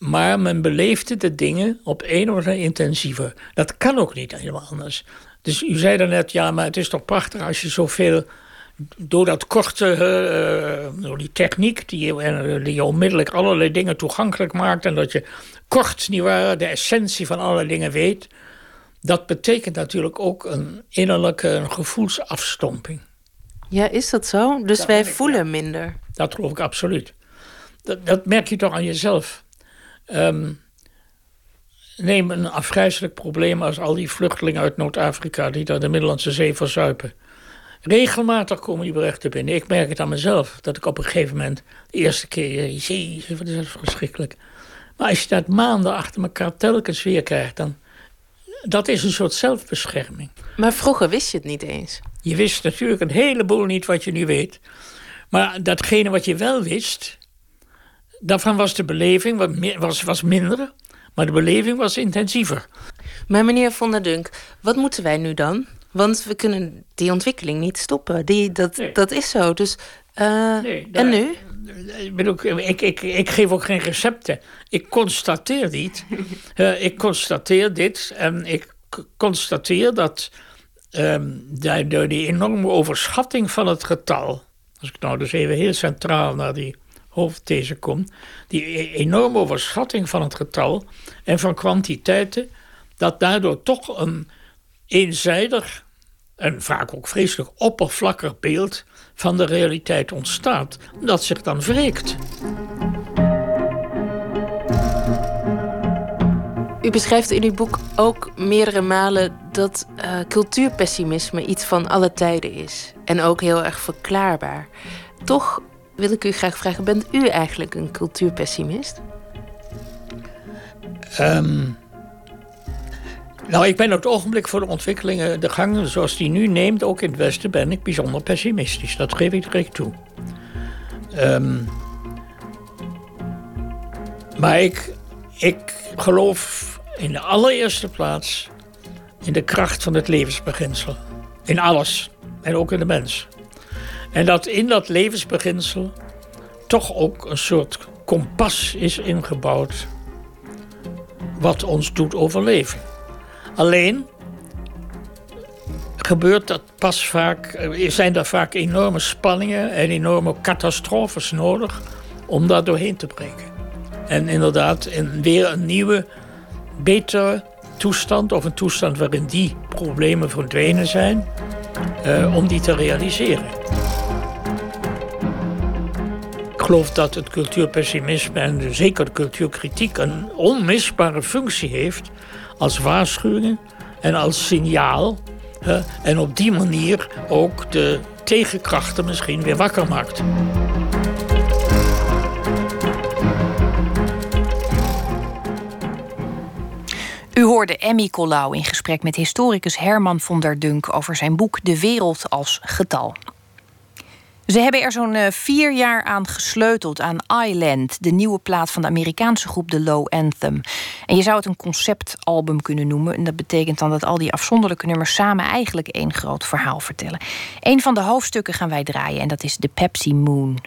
maar men beleefde de dingen op een of andere intensiever. Dat kan ook niet helemaal anders. Dus u zei daarnet, ja, maar het is toch prachtig als je zoveel door dat korte, uh, door die techniek, die, uh, die onmiddellijk allerlei dingen toegankelijk maakt. En dat je kort, nietwaar, de essentie van allerlei dingen weet. Dat betekent natuurlijk ook een innerlijke een gevoelsafstomping. Ja, is dat zo? Dus wij voelen minder? Dat geloof ik absoluut. Dat, dat merk je toch aan jezelf. Um, neem een afgrijzelijk probleem als al die vluchtelingen uit Noord-Afrika die daar de Middellandse Zee verzuipen. Regelmatig komen die berichten binnen. Ik merk het aan mezelf dat ik op een gegeven moment de eerste keer, jezus, wat is dat verschrikkelijk. Maar als je dat maanden achter elkaar telkens weer krijgt, dan. Dat is een soort zelfbescherming. Maar vroeger wist je het niet eens. Je wist natuurlijk een heleboel niet wat je nu weet. Maar datgene wat je wel wist, Daarvan was de beleving wat was, was minder, maar de beleving was intensiever. Maar meneer Von der Dunk, wat moeten wij nu dan? Want we kunnen die ontwikkeling niet stoppen. Die, dat, dat is zo. Dus, uh, nee, en nu? Ik, ik, ik, geef ook geen recepten. Ik constateer dit. uh, ik constateer dit en ik constateer dat um, door die enorme overschatting van het getal als ik nou dus even heel centraal naar die hoofdthese kom, die e-, enorme overschatting van het getal en van kwantiteiten, dat daardoor toch een eenzijdig en vaak ook vreselijk oppervlakkig beeld van de realiteit ontstaat, dat zich dan wreekt. U beschrijft in uw boek ook meerdere malen dat uh, cultuurpessimisme iets van alle tijden is. En ook heel erg verklaarbaar. Toch wil ik u graag vragen: bent u eigenlijk een cultuurpessimist? Um, nou, ik ben op het ogenblik voor de ontwikkelingen, de gang zoals die nu neemt, ook in het Westen, ben ik bijzonder pessimistisch. Dat geef ik direct toe. Um, maar ik, ik geloof in de allereerste plaats in de kracht van het levensbeginsel. In alles. En ook in de mens. En dat in dat levensbeginsel toch ook een soort kompas is ingebouwd. Wat ons doet overleven. Alleen gebeurt dat pas vaak, zijn er vaak enorme spanningen en enorme catastrofes nodig om daar doorheen te breken. En inderdaad, in weer een nieuwe betere toestand of een toestand waarin die problemen verdwenen zijn, uh, om die te realiseren. Geloof dat het cultuurpessimisme en zeker cultuurkritiek een onmisbare functie heeft als waarschuwing en als signaal. en op die manier ook de tegenkrachten misschien weer wakker maakt. U hoorde Emmy Collau in gesprek met historicus Herman von der Dunk over zijn boek De Wereld als Getal. Ze hebben er zo'n eh, vier jaar aan gesleuteld aan Island, de nieuwe plaat van de Amerikaanse groep The Low Anthem. En je zou het een conceptalbum kunnen noemen. En dat betekent dan dat al die afzonderlijke nummers samen eigenlijk één groot verhaal vertellen. Een van de hoofdstukken gaan wij draaien en dat is de Pepsi Moon.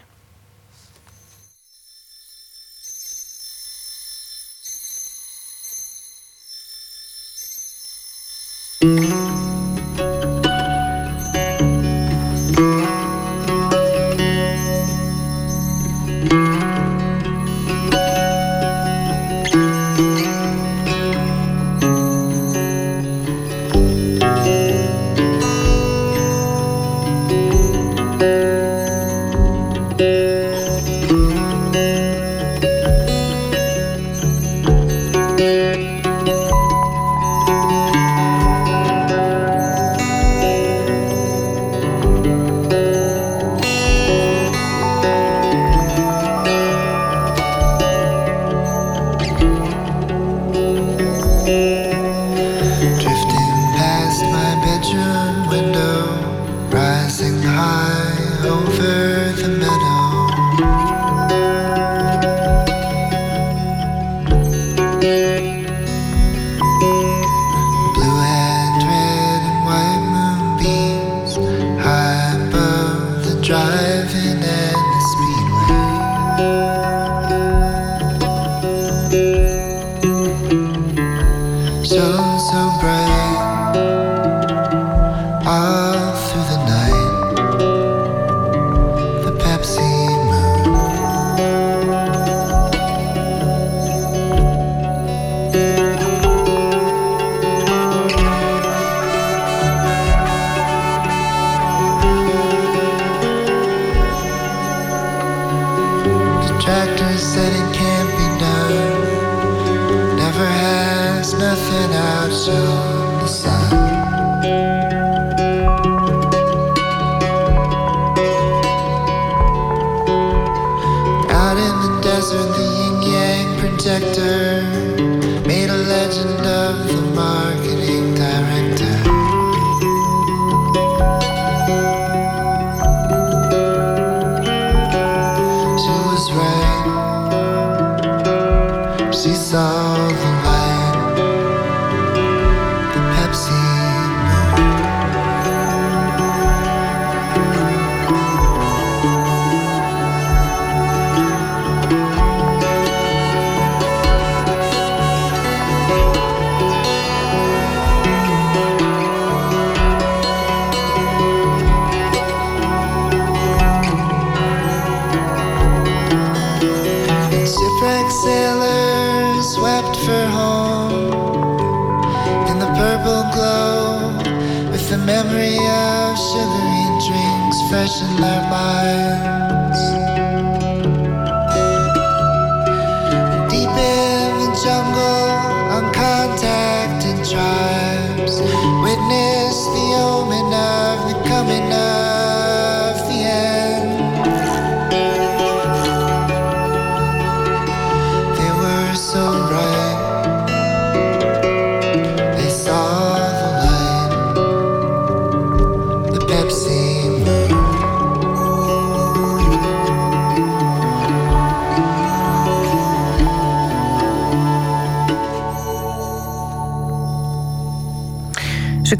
memory of sugary drinks fresh in their minds.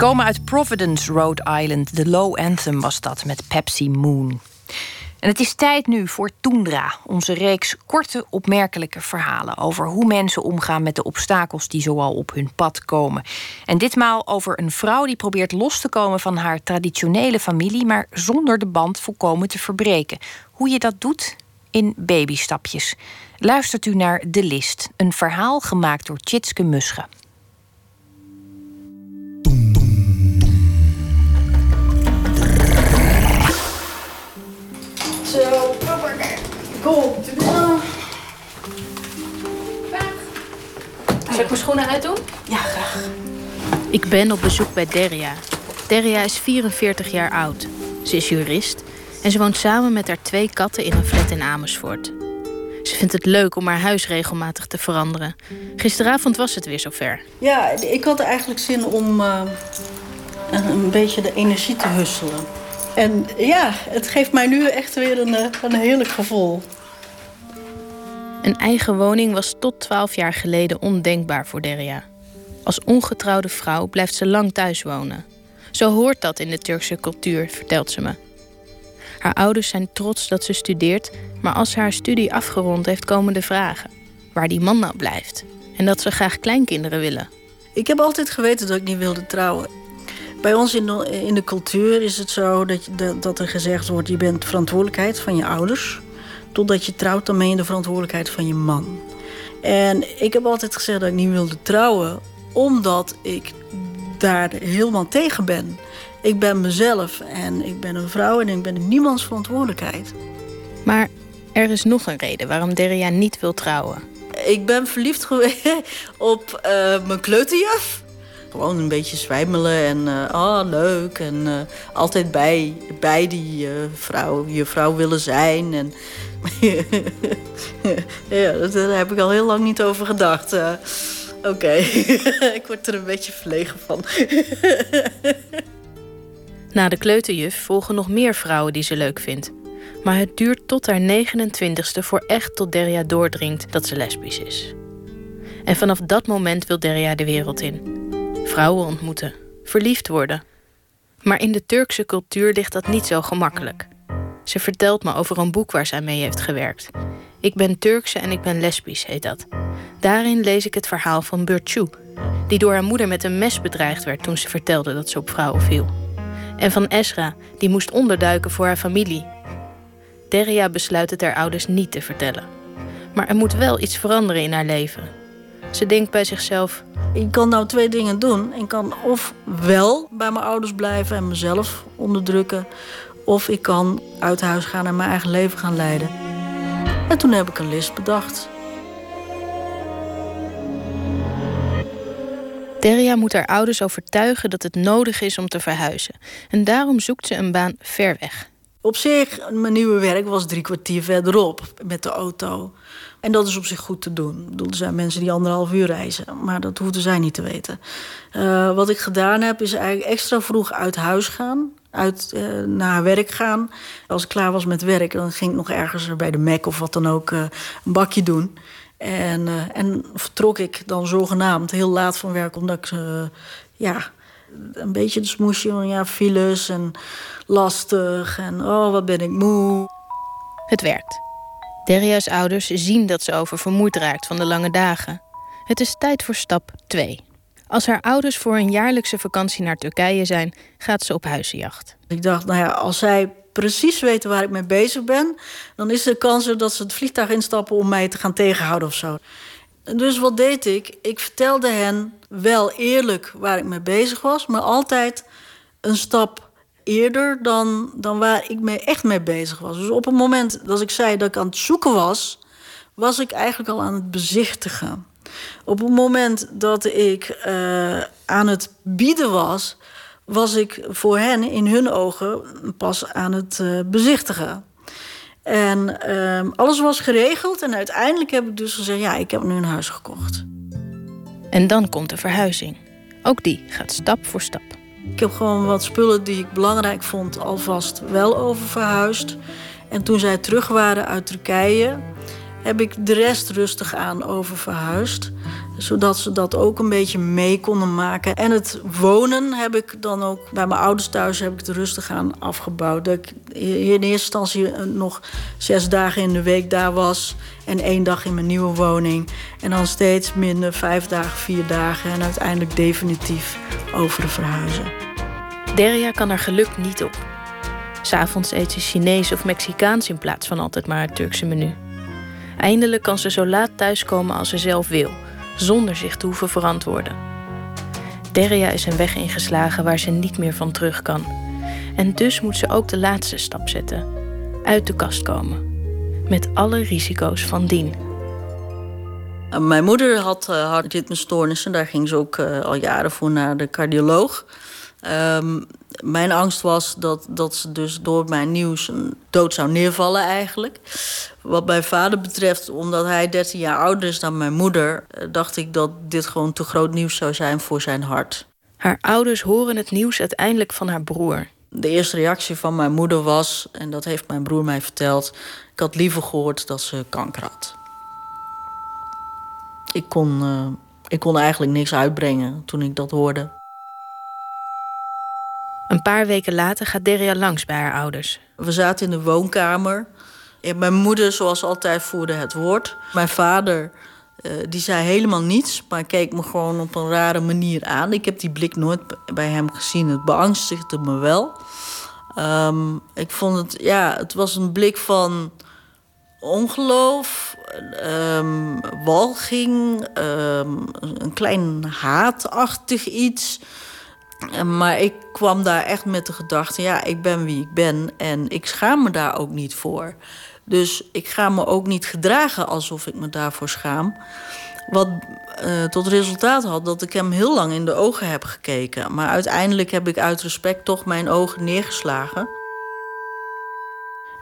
Komen uit Providence, Rhode Island. De Low Anthem was dat met Pepsi Moon. En het is tijd nu voor Toendra, onze reeks korte, opmerkelijke verhalen over hoe mensen omgaan met de obstakels die zoal op hun pad komen. En ditmaal over een vrouw die probeert los te komen van haar traditionele familie, maar zonder de band volkomen te verbreken. Hoe je dat doet? In babystapjes. Luistert u naar De List, een verhaal gemaakt door Tjitske Musche. Zo, kom. Zal ik mijn schoenen uitdoen? Ja, graag. Ik ben op bezoek bij Deria. Deria is 44 jaar oud. Ze is jurist en ze woont samen met haar twee katten in een flat in Amersfoort. Ze vindt het leuk om haar huis regelmatig te veranderen. Gisteravond was het weer zover. Ja, ik had eigenlijk zin om eh, een, een beetje de energie te husselen. En ja, het geeft mij nu echt weer een, eh, een heerlijk gevoel. Een eigen woning was tot 12 jaar geleden ondenkbaar voor Deria. Als ongetrouwde vrouw blijft ze lang thuis wonen. Zo hoort dat in de Turkse cultuur, vertelt ze me. Haar ouders zijn trots dat ze studeert, maar als ze haar studie afgerond heeft, komen de vragen: waar die man nou blijft en dat ze graag kleinkinderen willen. Ik heb altijd geweten dat ik niet wilde trouwen. Bij ons in de, in de cultuur is het zo dat, je, dat, dat er gezegd wordt: je bent verantwoordelijkheid van je ouders. Totdat je trouwt, dan ben je de verantwoordelijkheid van je man. En ik heb altijd gezegd dat ik niet wilde trouwen, omdat ik daar helemaal tegen ben. Ik ben mezelf en ik ben een vrouw en ik ben niemands verantwoordelijkheid. Maar er is nog een reden waarom Deria niet wil trouwen. Ik ben verliefd geweest op uh, mijn kleuterjuf. Gewoon een beetje zwijmelen en uh, oh, leuk. En uh, altijd bij, bij die vrouw, je vrouw willen zijn. En ja, daar heb ik al heel lang niet over gedacht. Oké, ik word er een beetje verlegen van. Na de kleuterjuf volgen nog meer vrouwen die ze leuk vindt. Maar het duurt tot haar 29ste voor echt tot Deria doordringt dat ze lesbisch is. En vanaf dat moment wil Deria de wereld in. Vrouwen ontmoeten, verliefd worden. Maar in de Turkse cultuur ligt dat niet zo gemakkelijk. Ze vertelt me over een boek waar zij mee heeft gewerkt. Ik ben Turkse en ik ben lesbisch, heet dat. Daarin lees ik het verhaal van Burcu, die door haar moeder met een mes bedreigd werd toen ze vertelde dat ze op vrouwen viel. En van Esra, die moest onderduiken voor haar familie. Deria besluit het haar ouders niet te vertellen. Maar er moet wel iets veranderen in haar leven. Ze denkt bij zichzelf: Ik kan nou twee dingen doen. Ik kan of wel bij mijn ouders blijven en mezelf onderdrukken, of ik kan uit huis gaan en mijn eigen leven gaan leiden. En toen heb ik een list bedacht. Deria moet haar ouders overtuigen dat het nodig is om te verhuizen. En daarom zoekt ze een baan ver weg. Op zich, mijn nieuwe werk was drie kwartier verderop met de auto. En dat is op zich goed te doen. Ik bedoel, er zijn mensen die anderhalf uur reizen, maar dat hoefden zij niet te weten. Uh, wat ik gedaan heb, is eigenlijk extra vroeg uit huis gaan. Uit, uh, naar werk gaan. Als ik klaar was met werk, dan ging ik nog ergens bij de Mac of wat dan ook uh, een bakje doen. En, en vertrok ik dan zogenaamd heel laat van werk, omdat ik ja, een beetje de smoesje van ja, files en lastig en oh, wat ben ik moe. Het werkt. Deria's ouders zien dat ze oververmoeid raakt van de lange dagen. Het is tijd voor stap 2. Als haar ouders voor een jaarlijkse vakantie naar Turkije zijn, gaat ze op huizenjacht. Ik dacht, nou ja, als zij precies weten waar ik mee bezig ben, dan is de kans er dat ze het vliegtuig instappen om mij te gaan tegenhouden of zo. Dus wat deed ik? Ik vertelde hen wel eerlijk waar ik mee bezig was, maar altijd een stap eerder dan, dan waar ik mee, echt mee bezig was. Dus op het moment dat ik zei dat ik aan het zoeken was, was ik eigenlijk al aan het bezichtigen. Op het moment dat ik uh, aan het bieden was, was ik voor hen in hun ogen pas aan het uh, bezichtigen. En uh, alles was geregeld en uiteindelijk heb ik dus gezegd: ja, ik heb nu een huis gekocht. En dan komt de verhuizing. Ook die gaat stap voor stap. Ik heb gewoon wat spullen die ik belangrijk vond alvast wel oververhuisd. En toen zij terug waren uit Turkije, heb ik de rest rustig aan oververhuisd. Zodat ze dat ook een beetje mee konden maken. En het wonen heb ik dan ook bij mijn ouders thuis heb ik het rustig aan afgebouwd. Dat ik in eerste instantie nog zes dagen in de week daar was. En één dag in mijn nieuwe woning. En dan steeds minder, vijf dagen, vier dagen. En uiteindelijk definitief over verhuizen. Derja kan haar geluk niet op. S'avonds eet ze Chinees of Mexicaans in plaats van altijd maar het Turkse menu. Eindelijk kan ze zo laat thuiskomen als ze zelf wil, zonder zich te hoeven verantwoorden. Derja is een weg ingeslagen waar ze niet meer van terug kan. En dus moet ze ook de laatste stap zetten: uit de kast komen. Met alle risico's van dien. Mijn moeder had uh, hartritmestoornissen. Daar ging ze ook uh, al jaren voor naar de cardioloog. Um, mijn angst was dat, dat ze dus door mijn nieuws dood zou neervallen eigenlijk. Wat mijn vader betreft, omdat hij 13 jaar ouder is dan mijn moeder... Eh, dacht ik dat dit gewoon te groot nieuws zou zijn voor zijn hart. Haar ouders horen het nieuws uiteindelijk van haar broer. De eerste reactie van mijn moeder was, en dat heeft mijn broer mij verteld... ik had liever gehoord dat ze kanker had. Ik kon, uh, ik kon eigenlijk niks uitbrengen toen ik dat hoorde. Een paar weken later gaat Deria langs bij haar ouders. We zaten in de woonkamer. Mijn moeder, zoals altijd, voerde het woord. Mijn vader, uh, die zei helemaal niets, maar keek me gewoon op een rare manier aan. Ik heb die blik nooit bij hem gezien. Het beangstigde me wel. Um, ik vond het, ja, het was een blik van ongeloof, um, walging, um, een klein haatachtig iets. Maar ik kwam daar echt met de gedachte: ja, ik ben wie ik ben en ik schaam me daar ook niet voor. Dus ik ga me ook niet gedragen alsof ik me daarvoor schaam. Wat uh, tot resultaat had dat ik hem heel lang in de ogen heb gekeken. Maar uiteindelijk heb ik uit respect toch mijn ogen neergeslagen.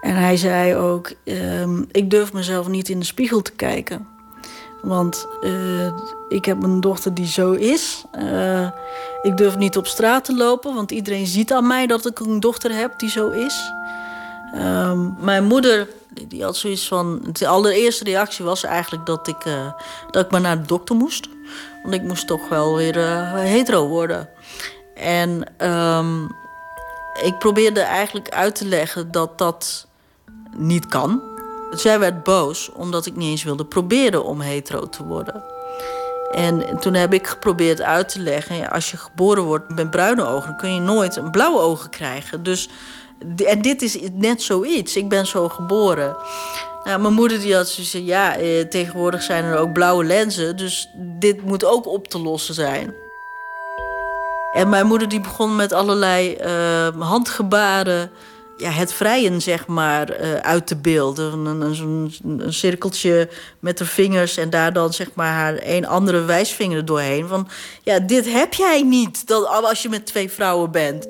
En hij zei ook: uh, Ik durf mezelf niet in de spiegel te kijken. Want uh, ik heb een dochter die zo is. Uh, ik durf niet op straat te lopen, want iedereen ziet aan mij dat ik een dochter heb die zo is. Uh, mijn moeder, die had zoiets van. De allereerste reactie was eigenlijk dat ik, uh, dat ik maar naar de dokter moest. Want ik moest toch wel weer hetero worden. En um, ik probeerde eigenlijk uit te leggen dat dat niet kan. Zij werd boos omdat ik niet eens wilde proberen om hetero te worden. En toen heb ik geprobeerd uit te leggen: als je geboren wordt met bruine ogen, dan kun je nooit een blauwe ogen krijgen. Dus, en dit is net zoiets. Ik ben zo geboren. Nou, mijn moeder die had zoiets ja, eh, tegenwoordig zijn er ook blauwe lenzen, dus dit moet ook op te lossen zijn. En mijn moeder die begon met allerlei uh, handgebaren ja, het vrijen, zeg maar, uh, uit te beelden. Een, een, een, cirkeltje met de vingers en daar dan zeg maar haar een andere wijsvinger doorheen. Van ja, dit heb jij niet dat, als je met twee vrouwen bent.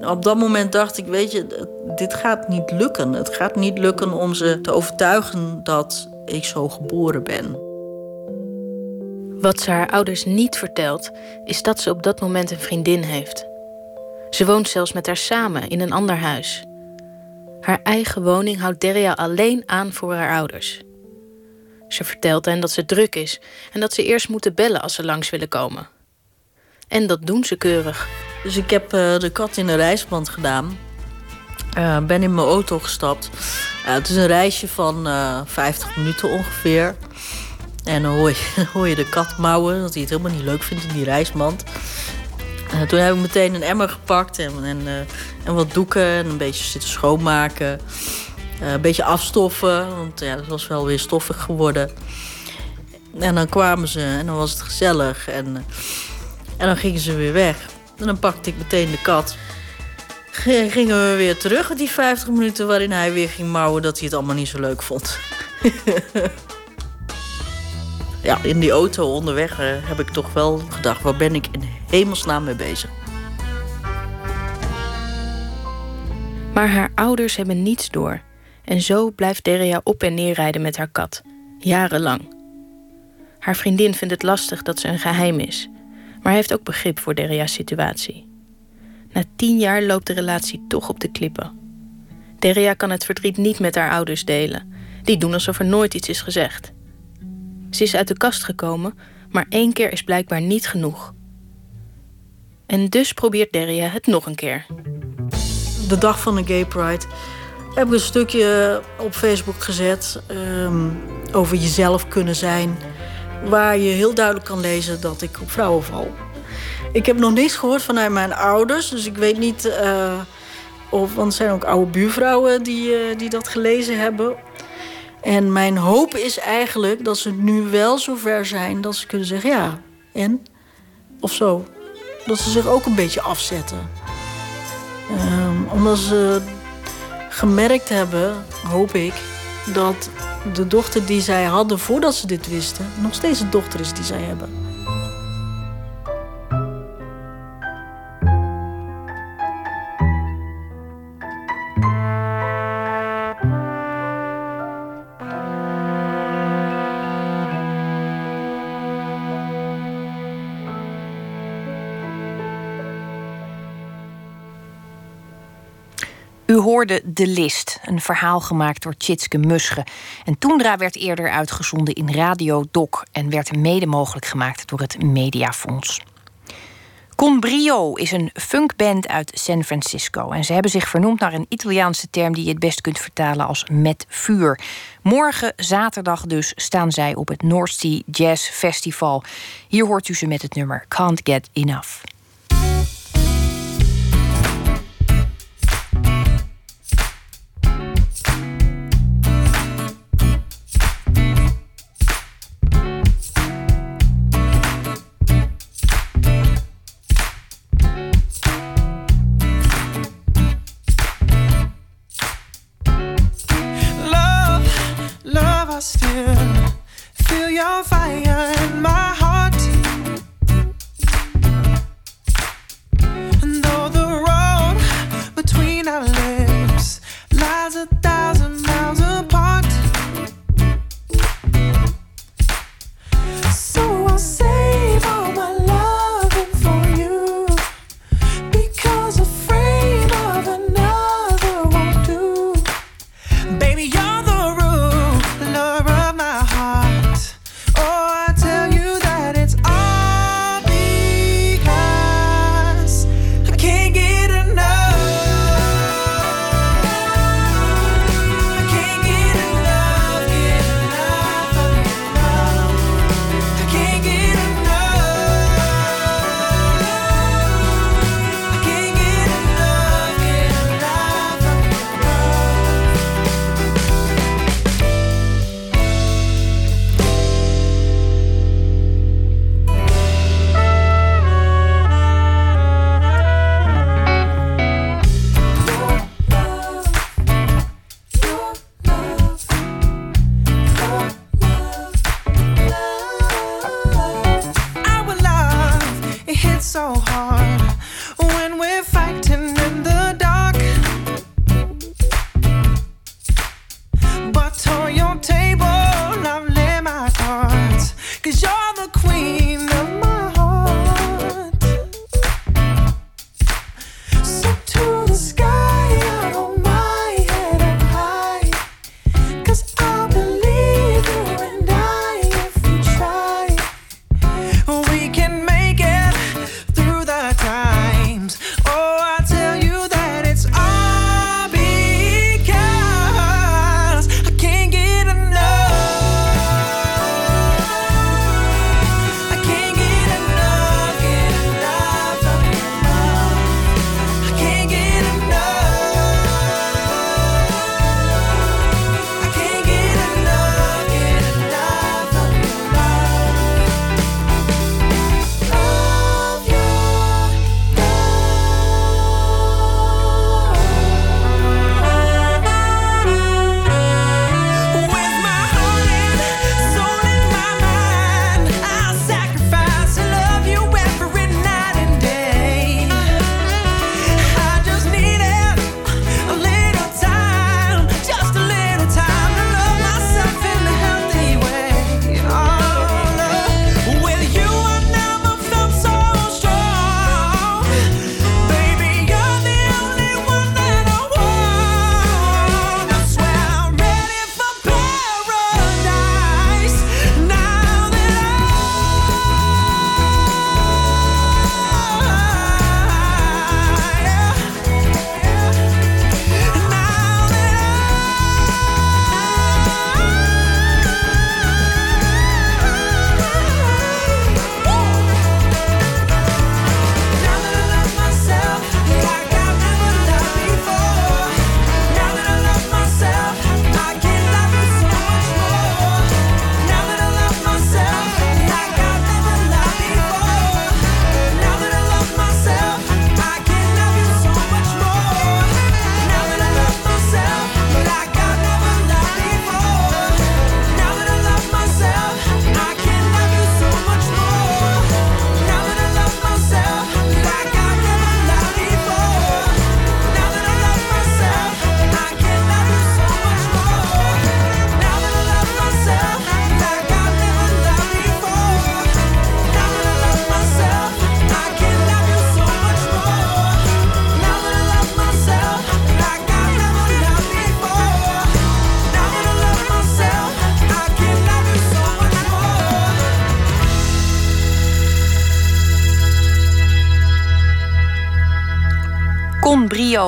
Op dat moment dacht ik, weet je, dit gaat niet lukken. Het gaat niet lukken om ze te overtuigen dat ik zo geboren ben. Wat ze haar ouders niet vertelt, is dat ze op dat moment een vriendin heeft. Ze woont zelfs met haar samen in een ander huis. Haar eigen woning houdt Deria alleen aan voor haar ouders. Ze vertelt hen dat ze druk is en dat ze eerst moeten bellen als ze langs willen komen. En dat doen ze keurig. Dus ik heb uh, de kat in een reisband gedaan. Uh, ben in mijn auto gestapt. Uh, het is een reisje van 50 minuten ongeveer. En hoor je, hoor je de kat mouwen, dat hij het helemaal niet leuk vindt in die reisband. Uh, toen heb ik meteen een emmer gepakt en, en, uh, en wat doeken en een beetje zitten schoonmaken. Uh, een beetje afstoffen, want ja, het was wel weer stoffig geworden. En dan kwamen ze en dan was het gezellig en, en dan gingen ze weer weg. En dan pakte ik meteen de kat. g- gingen we weer terug. Die 50 minuten waarin hij weer ging mouwen dat hij het allemaal niet zo leuk vond. ja, in die auto onderweg eh, heb ik toch wel gedacht: waar ben ik in hemelsnaam mee bezig? Maar haar ouders hebben niets door. En zo blijft Deria op en neer rijden met haar kat. Jarenlang. Haar vriendin vindt het lastig dat ze een geheim is. Maar heeft ook begrip voor Deria's situatie. Na tien jaar loopt de relatie toch op de klippen. Deria kan het verdriet niet met haar ouders delen. Die doen alsof er nooit iets is gezegd. Ze is uit de kast gekomen, maar één keer is blijkbaar niet genoeg. En dus probeert Deria het nog een keer. de dag van de Gay Pride heb ik een stukje op Facebook gezet ehm, over jezelf kunnen zijn. Waar je heel duidelijk kan lezen dat ik op vrouwen val. Ik heb nog niks gehoord vanuit mijn ouders, dus ik weet niet eh, of. Want er zijn ook oude buurvrouwen die, eh, die dat gelezen hebben. En mijn hoop is eigenlijk dat ze nu wel zover zijn dat ze kunnen zeggen: ja, en? Of zo. Dat ze zich ook een beetje afzetten. Ehm, omdat ze gemerkt hebben, hoop ik, dat de dochter die zij hadden voordat ze dit wisten, nog steeds de dochter is die zij hebben. Hoorde De List, een verhaal gemaakt door Tjitske Musche. En Toendra werd eerder uitgezonden in Radio Doc... en werd mede mogelijk gemaakt door het Mediafonds. Con Brio is een funkband uit San Francisco. En ze hebben zich vernoemd naar een Italiaanse term... die je het best kunt vertalen als met vuur. Morgen, zaterdag dus, staan zij op het North Sea Jazz Festival. Hier hoort u ze met het nummer Can't Get Enough.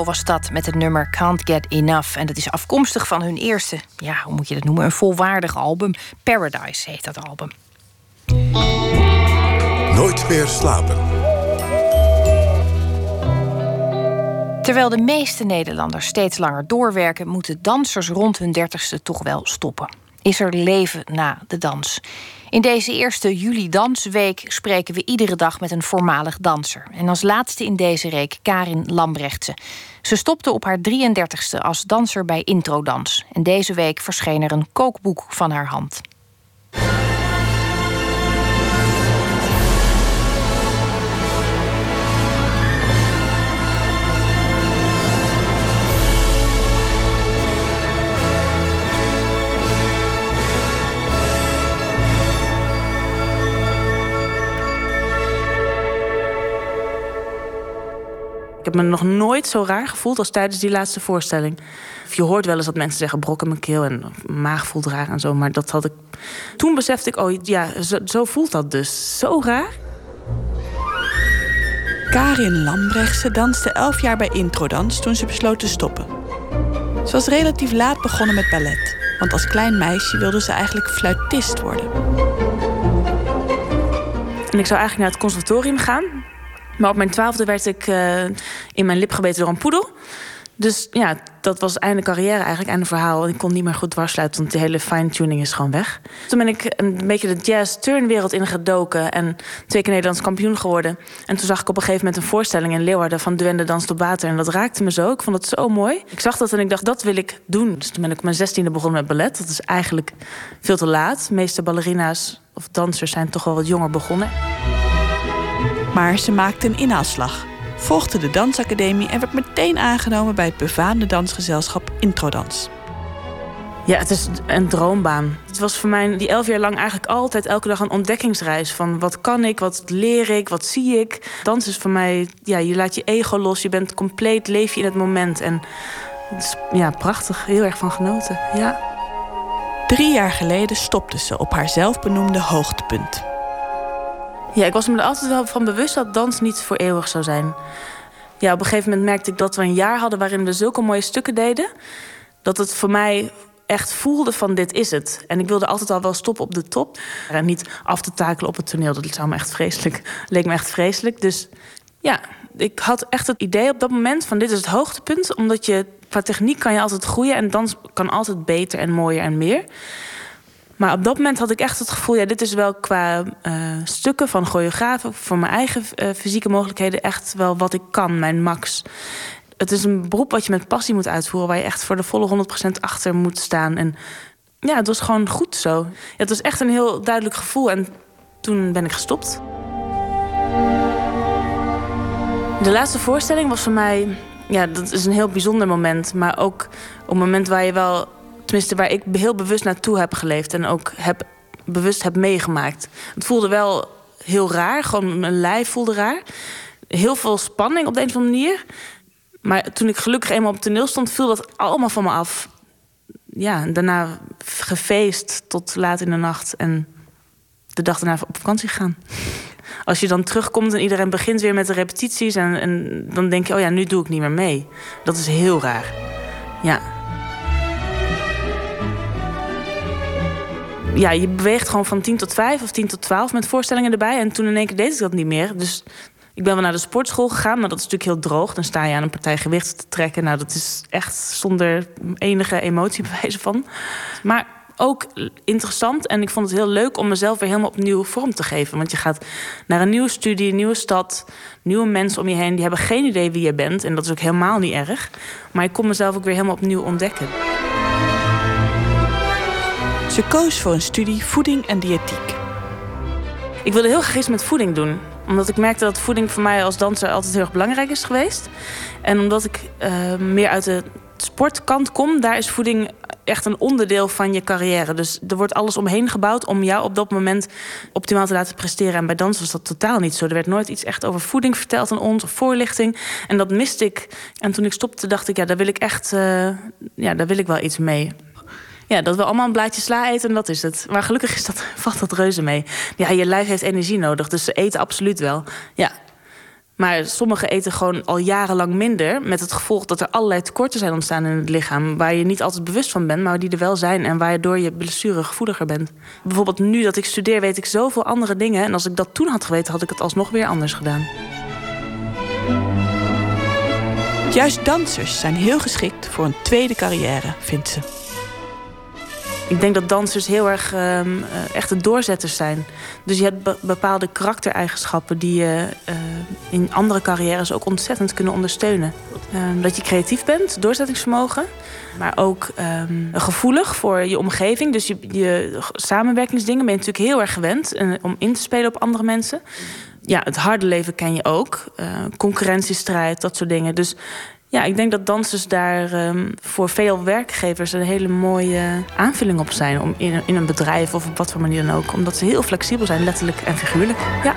Was dat met het nummer Can't Get Enough. En dat is afkomstig van hun eerste, ja, hoe moet je dat noemen, een volwaardig album. Paradise heet dat album. Nooit meer slapen. Terwijl de meeste Nederlanders steeds langer doorwerken, moeten dansers rond hun dertigste toch wel stoppen. Is er leven na de dans? In deze eerste juli Dansweek spreken we iedere dag met een voormalig danser. En als laatste in deze reek Karin Lambrechtse. Ze stopte op haar 33ste als danser bij Introdans. En deze week verscheen er een kookboek van haar hand. Heb me nog nooit zo raar gevoeld als tijdens die laatste voorstelling. Je hoort wel eens dat mensen zeggen brok in mijn keel en maag voelt raar en zo. Maar dat had ik. Toen besefte ik, oh ja, zo, zo voelt dat dus. Zo raar. Karin Lambrechtse danste elf jaar bij Introdans toen ze besloot te stoppen. Ze was relatief laat begonnen met ballet. Want als klein meisje wilde ze eigenlijk fluitist worden. En ik zou eigenlijk naar het conservatorium gaan. Maar op mijn twaalfde werd ik eh, in mijn lip gebeten door een poedel. Dus ja, dat was einde carrière eigenlijk, einde verhaal. Ik kon niet meer goed dwarsluiten, want de hele fine-tuning is gewoon weg. Toen ben ik een beetje de jazz-turnwereld ingedoken... en twee keer Nederlands kampioen geworden. En toen zag ik op een gegeven moment een voorstelling in Leeuwarden... van Duende Dans tot Water. En dat raakte me zo. Ik vond het zo mooi. Ik zag dat en ik dacht, dat wil ik doen. Dus toen ben ik op mijn zestiende begonnen met ballet. Dat is eigenlijk veel te laat. De meeste ballerina's of dansers zijn toch wel wat jonger begonnen. Maar ze maakte een inhaalslag, volgde de dansacademie en werd meteen aangenomen bij het befaamde dansgezelschap Introdans. Ja, het is een droombaan. Het was voor mij die elf jaar lang eigenlijk altijd elke dag een ontdekkingsreis. Van wat kan ik, wat leer ik, wat zie ik. Dans is voor mij, ja, je laat je ego los. Je bent compleet, leef je in het moment. En het is ja, prachtig, heel erg van genoten. Ja. Drie jaar geleden stopte ze op haar zelfbenoemde hoogtepunt. Ja, ik was me er altijd wel van bewust dat dans niet voor eeuwig zou zijn. Ja, op een gegeven moment merkte ik dat we een jaar hadden waarin we zulke mooie stukken deden. Dat het voor mij echt voelde van dit is het. En ik wilde altijd al wel stoppen op de top. En niet af te takelen op het toneel. Dat zou me echt vreselijk, leek me echt vreselijk. Dus ja, ik had echt het idee op dat moment van dit is het hoogtepunt. Omdat je qua techniek kan je altijd groeien. En dans kan altijd beter en mooier en meer. Maar op dat moment had ik echt het gevoel, ja, dit is wel qua uh, stukken van choreografen, voor mijn eigen uh, fysieke mogelijkheden, echt wel wat ik kan, mijn max. Het is een beroep wat je met passie moet uitvoeren, waar je echt voor de volle 100% achter moet staan. En ja, het was gewoon goed zo. Het was echt een heel duidelijk gevoel. En toen ben ik gestopt. De laatste voorstelling was voor mij, ja, dat is een heel bijzonder moment. Maar ook een moment waar je wel tenminste waar ik heel bewust naartoe heb geleefd en ook heb, bewust heb meegemaakt. Het voelde wel heel raar, gewoon mijn lijf voelde raar. Heel veel spanning op de een of andere manier. Maar toen ik gelukkig eenmaal op het toneel stond, viel dat allemaal van me af. Ja, daarna gefeest tot laat in de nacht en de dag daarna op vakantie gegaan. Als je dan terugkomt en iedereen begint weer met de repetities en, en dan denk je, oh ja, nu doe ik niet meer mee. Dat is heel raar. Ja. Ja, je beweegt gewoon van 10 tot 5 of 10 tot 12 met voorstellingen erbij. En toen in één keer deed ik dat niet meer. Dus ik ben wel naar de sportschool gegaan, maar dat is natuurlijk heel droog. Dan sta je aan een partij gewicht te trekken. Nou, dat is echt zonder enige emotie bewijzen van. Maar ook interessant en ik vond het heel leuk om mezelf weer helemaal opnieuw vorm te geven. Want je gaat naar een nieuwe studie, een nieuwe stad, nieuwe mensen om je heen. Die hebben geen idee wie je bent en dat is ook helemaal niet erg. Maar ik kon mezelf ook weer helemaal opnieuw ontdekken. Ze koos voor een studie voeding en diëtiek. Ik wilde heel graag iets met voeding doen. Omdat ik merkte dat voeding voor mij als danser altijd heel erg belangrijk is geweest. En omdat ik uh, meer uit de sportkant kom, daar is voeding echt een onderdeel van je carrière. Dus er wordt alles omheen gebouwd om jou op dat moment optimaal te laten presteren. En bij dans was dat totaal niet zo. Er werd nooit iets echt over voeding verteld aan ons, of voorlichting. En dat miste ik. En toen ik stopte, dacht ik, ja, daar wil ik echt, uh, ja, daar wil ik wel iets mee. Ja, dat we allemaal een blaadje sla eten en dat is het. Maar gelukkig is dat, valt dat reuze mee. Ja, je lijf heeft energie nodig, dus ze eten absoluut wel. Ja. Maar sommigen eten gewoon al jarenlang minder. Met het gevolg dat er allerlei tekorten zijn ontstaan in het lichaam. Waar je niet altijd bewust van bent, maar die er wel zijn. En waardoor je blessuregevoeliger bent. Bijvoorbeeld nu dat ik studeer, weet ik zoveel andere dingen. En als ik dat toen had geweten, had ik het alsnog weer anders gedaan. Juist dansers zijn heel geschikt voor een tweede carrière, vindt ze. Ik denk dat dansers heel erg ehm, eh, echte doorzetters zijn. Dus je hebt be- bepaalde karaktereigenschappen die je eh, in andere carrières ook ontzettend kunnen ondersteunen. Ehm, dat je creatief bent, doorzettingsvermogen, maar ook ehm, gevoelig voor je omgeving. Dus je, je samenwerkingsdingen ben je natuurlijk heel erg gewend eh, om in te spelen op andere mensen. Ja, het harde leven ken je ook. concurrentiestrijd, dat soort dingen. Dus ja, ik denk dat dansers daar ehm, voor veel werkgevers een hele mooie aanvulling op zijn. Om in, in een bedrijf of op wat voor manier dan ook. Omdat ze heel flexibel zijn, letterlijk en figuurlijk. Ja.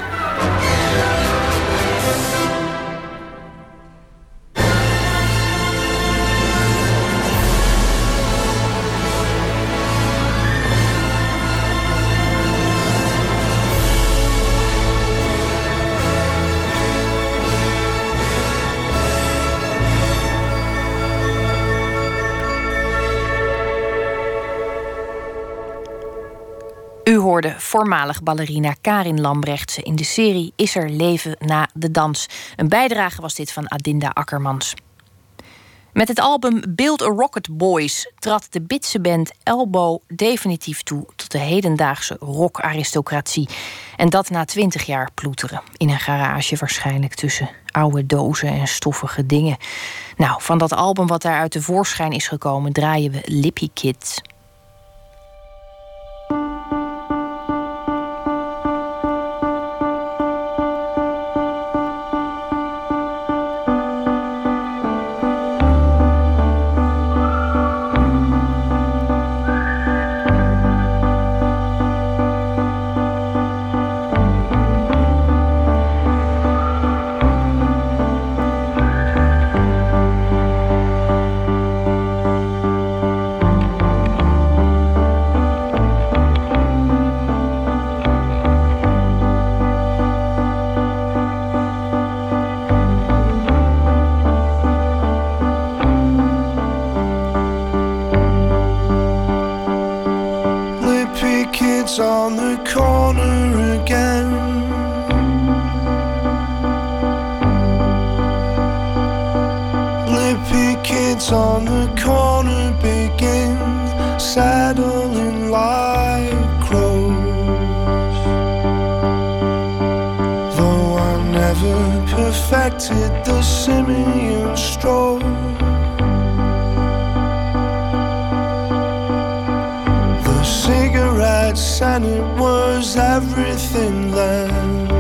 Hoorde voormalig ballerina Karin Lambrechtse in de serie Is er leven na de dans? Een bijdrage was dit van Adinda Akkermans. Met het album Build a Rocket Boys trad de Bitse band Elbow definitief toe tot de hedendaagse rockaristocratie. En dat na twintig jaar ploeteren. In een garage waarschijnlijk tussen oude dozen en stoffige dingen. Nou, van dat album wat daaruit tevoorschijn is gekomen draaien we Lippy Kids. Saddling like crows. Though I never perfected the simian stroll. The cigarettes and it was everything then.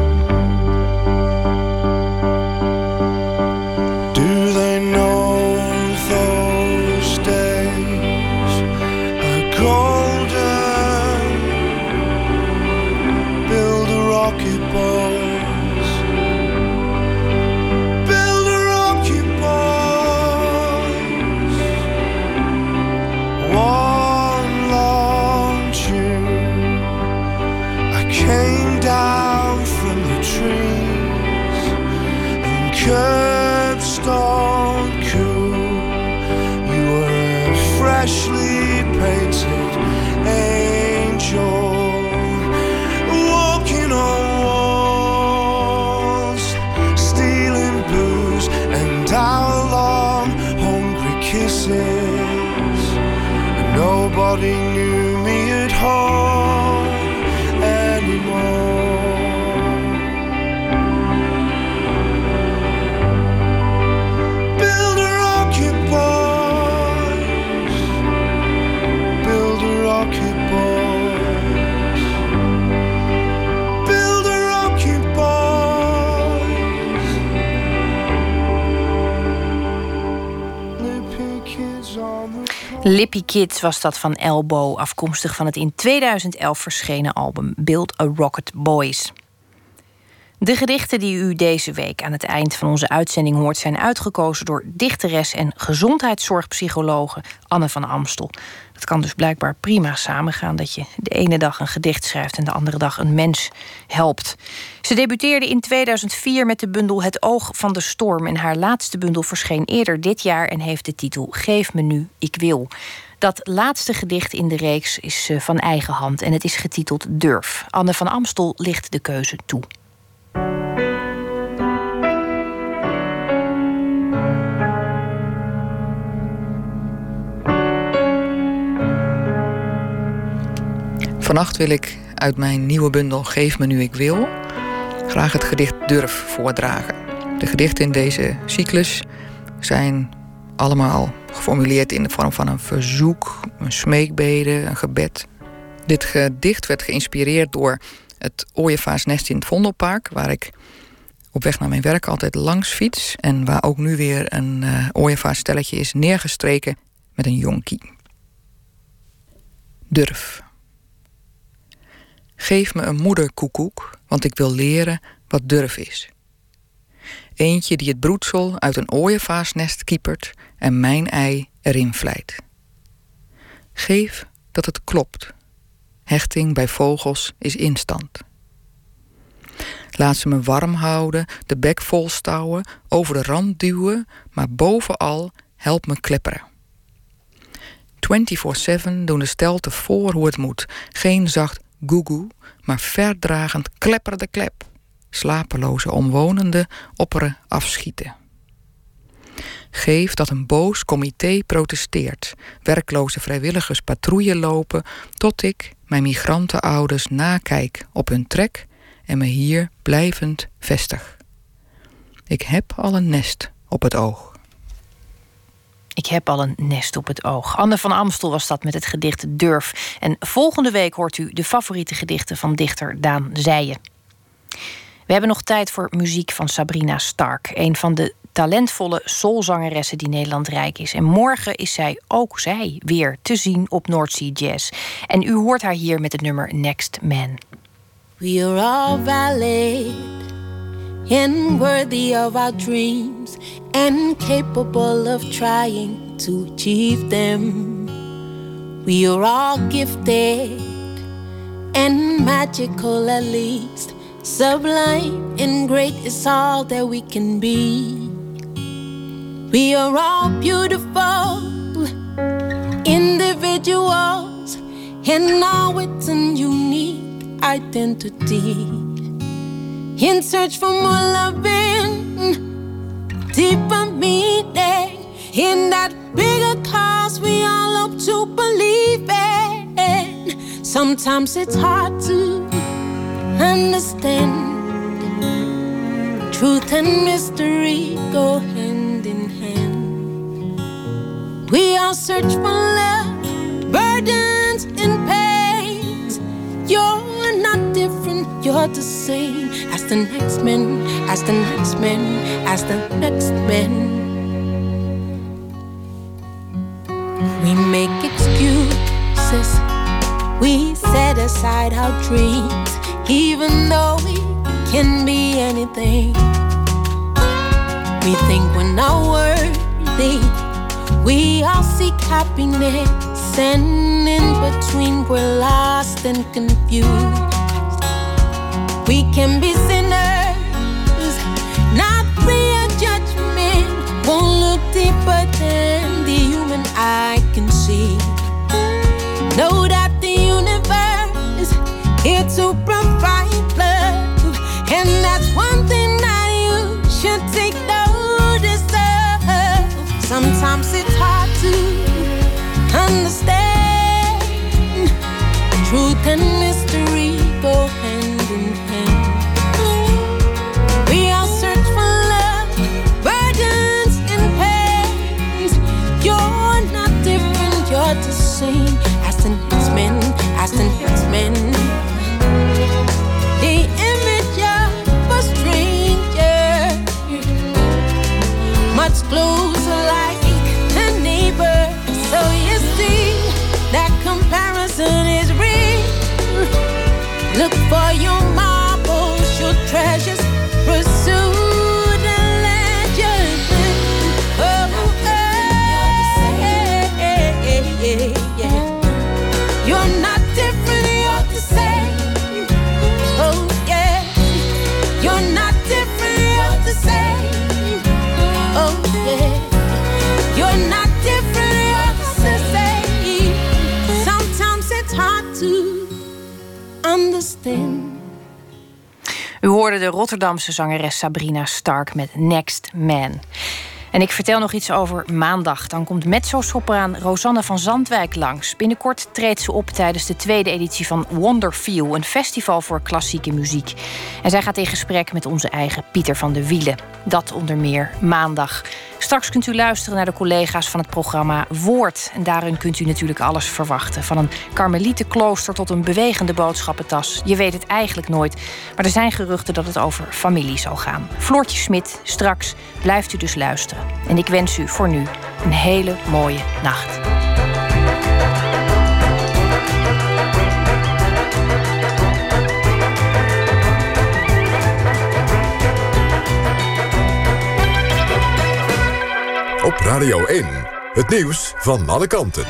Lippy Kids was dat van Elbow, afkomstig van het in 2011 verschenen album Build a Rocket Boys. De gedichten die u deze week aan het eind van onze uitzending hoort, zijn uitgekozen door dichteres en gezondheidszorgpsychologe Anne van Amstel. Het kan dus blijkbaar prima samengaan dat je de ene dag een gedicht schrijft en de andere dag een mens helpt. Ze debuteerde in 2004 met de bundel Het Oog van de Storm en haar laatste bundel verscheen eerder dit jaar en heeft de titel Geef me nu, ik wil. Dat laatste gedicht in de reeks is eh, van eigen hand en het is getiteld Durf. Anne van Amstel ligt de keuze toe. Vannacht wil ik uit mijn nieuwe bundel Geef me nu ik wil graag het gedicht Durf voordragen. De gedichten in deze cyclus zijn allemaal geformuleerd in de vorm van een verzoek, een smeekbede, een gebed. Dit gedicht werd geïnspireerd door het ooievaarsnest in het Vondelpark, waar ik op weg naar mijn werk altijd langs fiets en waar ook nu weer een uh, ooievaarsstelletje is neergestreken met een jonkie. Durf. Geef me een moederkoekoek, want ik wil leren wat durf is. Eentje die het broedsel uit een ooievaarsnest kiepert en mijn ei erin vlijt. Geef dat het klopt. Hechting bij vogels is instant. Laat ze me warm houden, de bek vol stouwen, over de rand duwen, maar bovenal help me klepperen. 24-7 doen de stelten voor hoe het moet. Geen zacht goegoe, maar verdragend klepper de klep. Slapeloze omwonenden opperen afschieten. Geef dat een boos comité protesteert, werkloze vrijwilligers patrouille lopen, tot ik mijn migrantenouders nakijk op hun trek en me hier blijvend vestig. Ik heb al een nest op het oog. Ik heb al een nest op het oog. Anne van Amstel was dat met het gedicht Durf. En volgende week hoort u de favoriete gedichten van dichter Daan Zeijen. We hebben nog tijd voor muziek van Sabrina Stark, een van de talentvolle soulzangeressen die Nederland rijk is. En morgen is zij, ook zij, weer te zien op North Jazz. En u hoort haar hier met het nummer Next Man. We are all valid and worthy of our dreams and capable of trying to achieve them. We are all gifted and magical at least. Sublime and great is all that we can be. We are all beautiful individuals, and now it's a unique identity. In search for more loving, deeper meaning, in that bigger cause we all hope to believe in. Sometimes it's hard to understand. Truth and mystery go hand in hand. We all search for love, burdens and pains. You're the same as the next man, as the next man, as the next man. We make excuses, we set aside our dreams even though we can be anything. We think we're not worthy. We all seek happiness, and in between we're lost and confused. We can be sinners, not of judgment. Won't look deeper than the human eye can see. Know that the universe is here to provide love, and that's one thing that you should take notice of. Sometimes it's hard to understand. Truth and mystery go Blue. U hoorde de Rotterdamse zangeres Sabrina Stark met Next Man. En ik vertel nog iets over maandag. Dan komt mezzo-sopraan Rosanne van Zandwijk langs. Binnenkort treedt ze op tijdens de tweede editie van Wonderfeel... een festival voor klassieke muziek. En zij gaat in gesprek met onze eigen Pieter van de Wielen. Dat onder meer maandag. Straks kunt u luisteren naar de collega's van het programma Woord. En daarin kunt u natuurlijk alles verwachten. Van een karmelietenklooster tot een bewegende boodschappentas. Je weet het eigenlijk nooit. Maar er zijn geruchten dat het over familie zal gaan. Floortje Smit, straks blijft u dus En ik wens u voor nu een hele mooie nacht. Op Radio 1, het nieuws van alle kanten.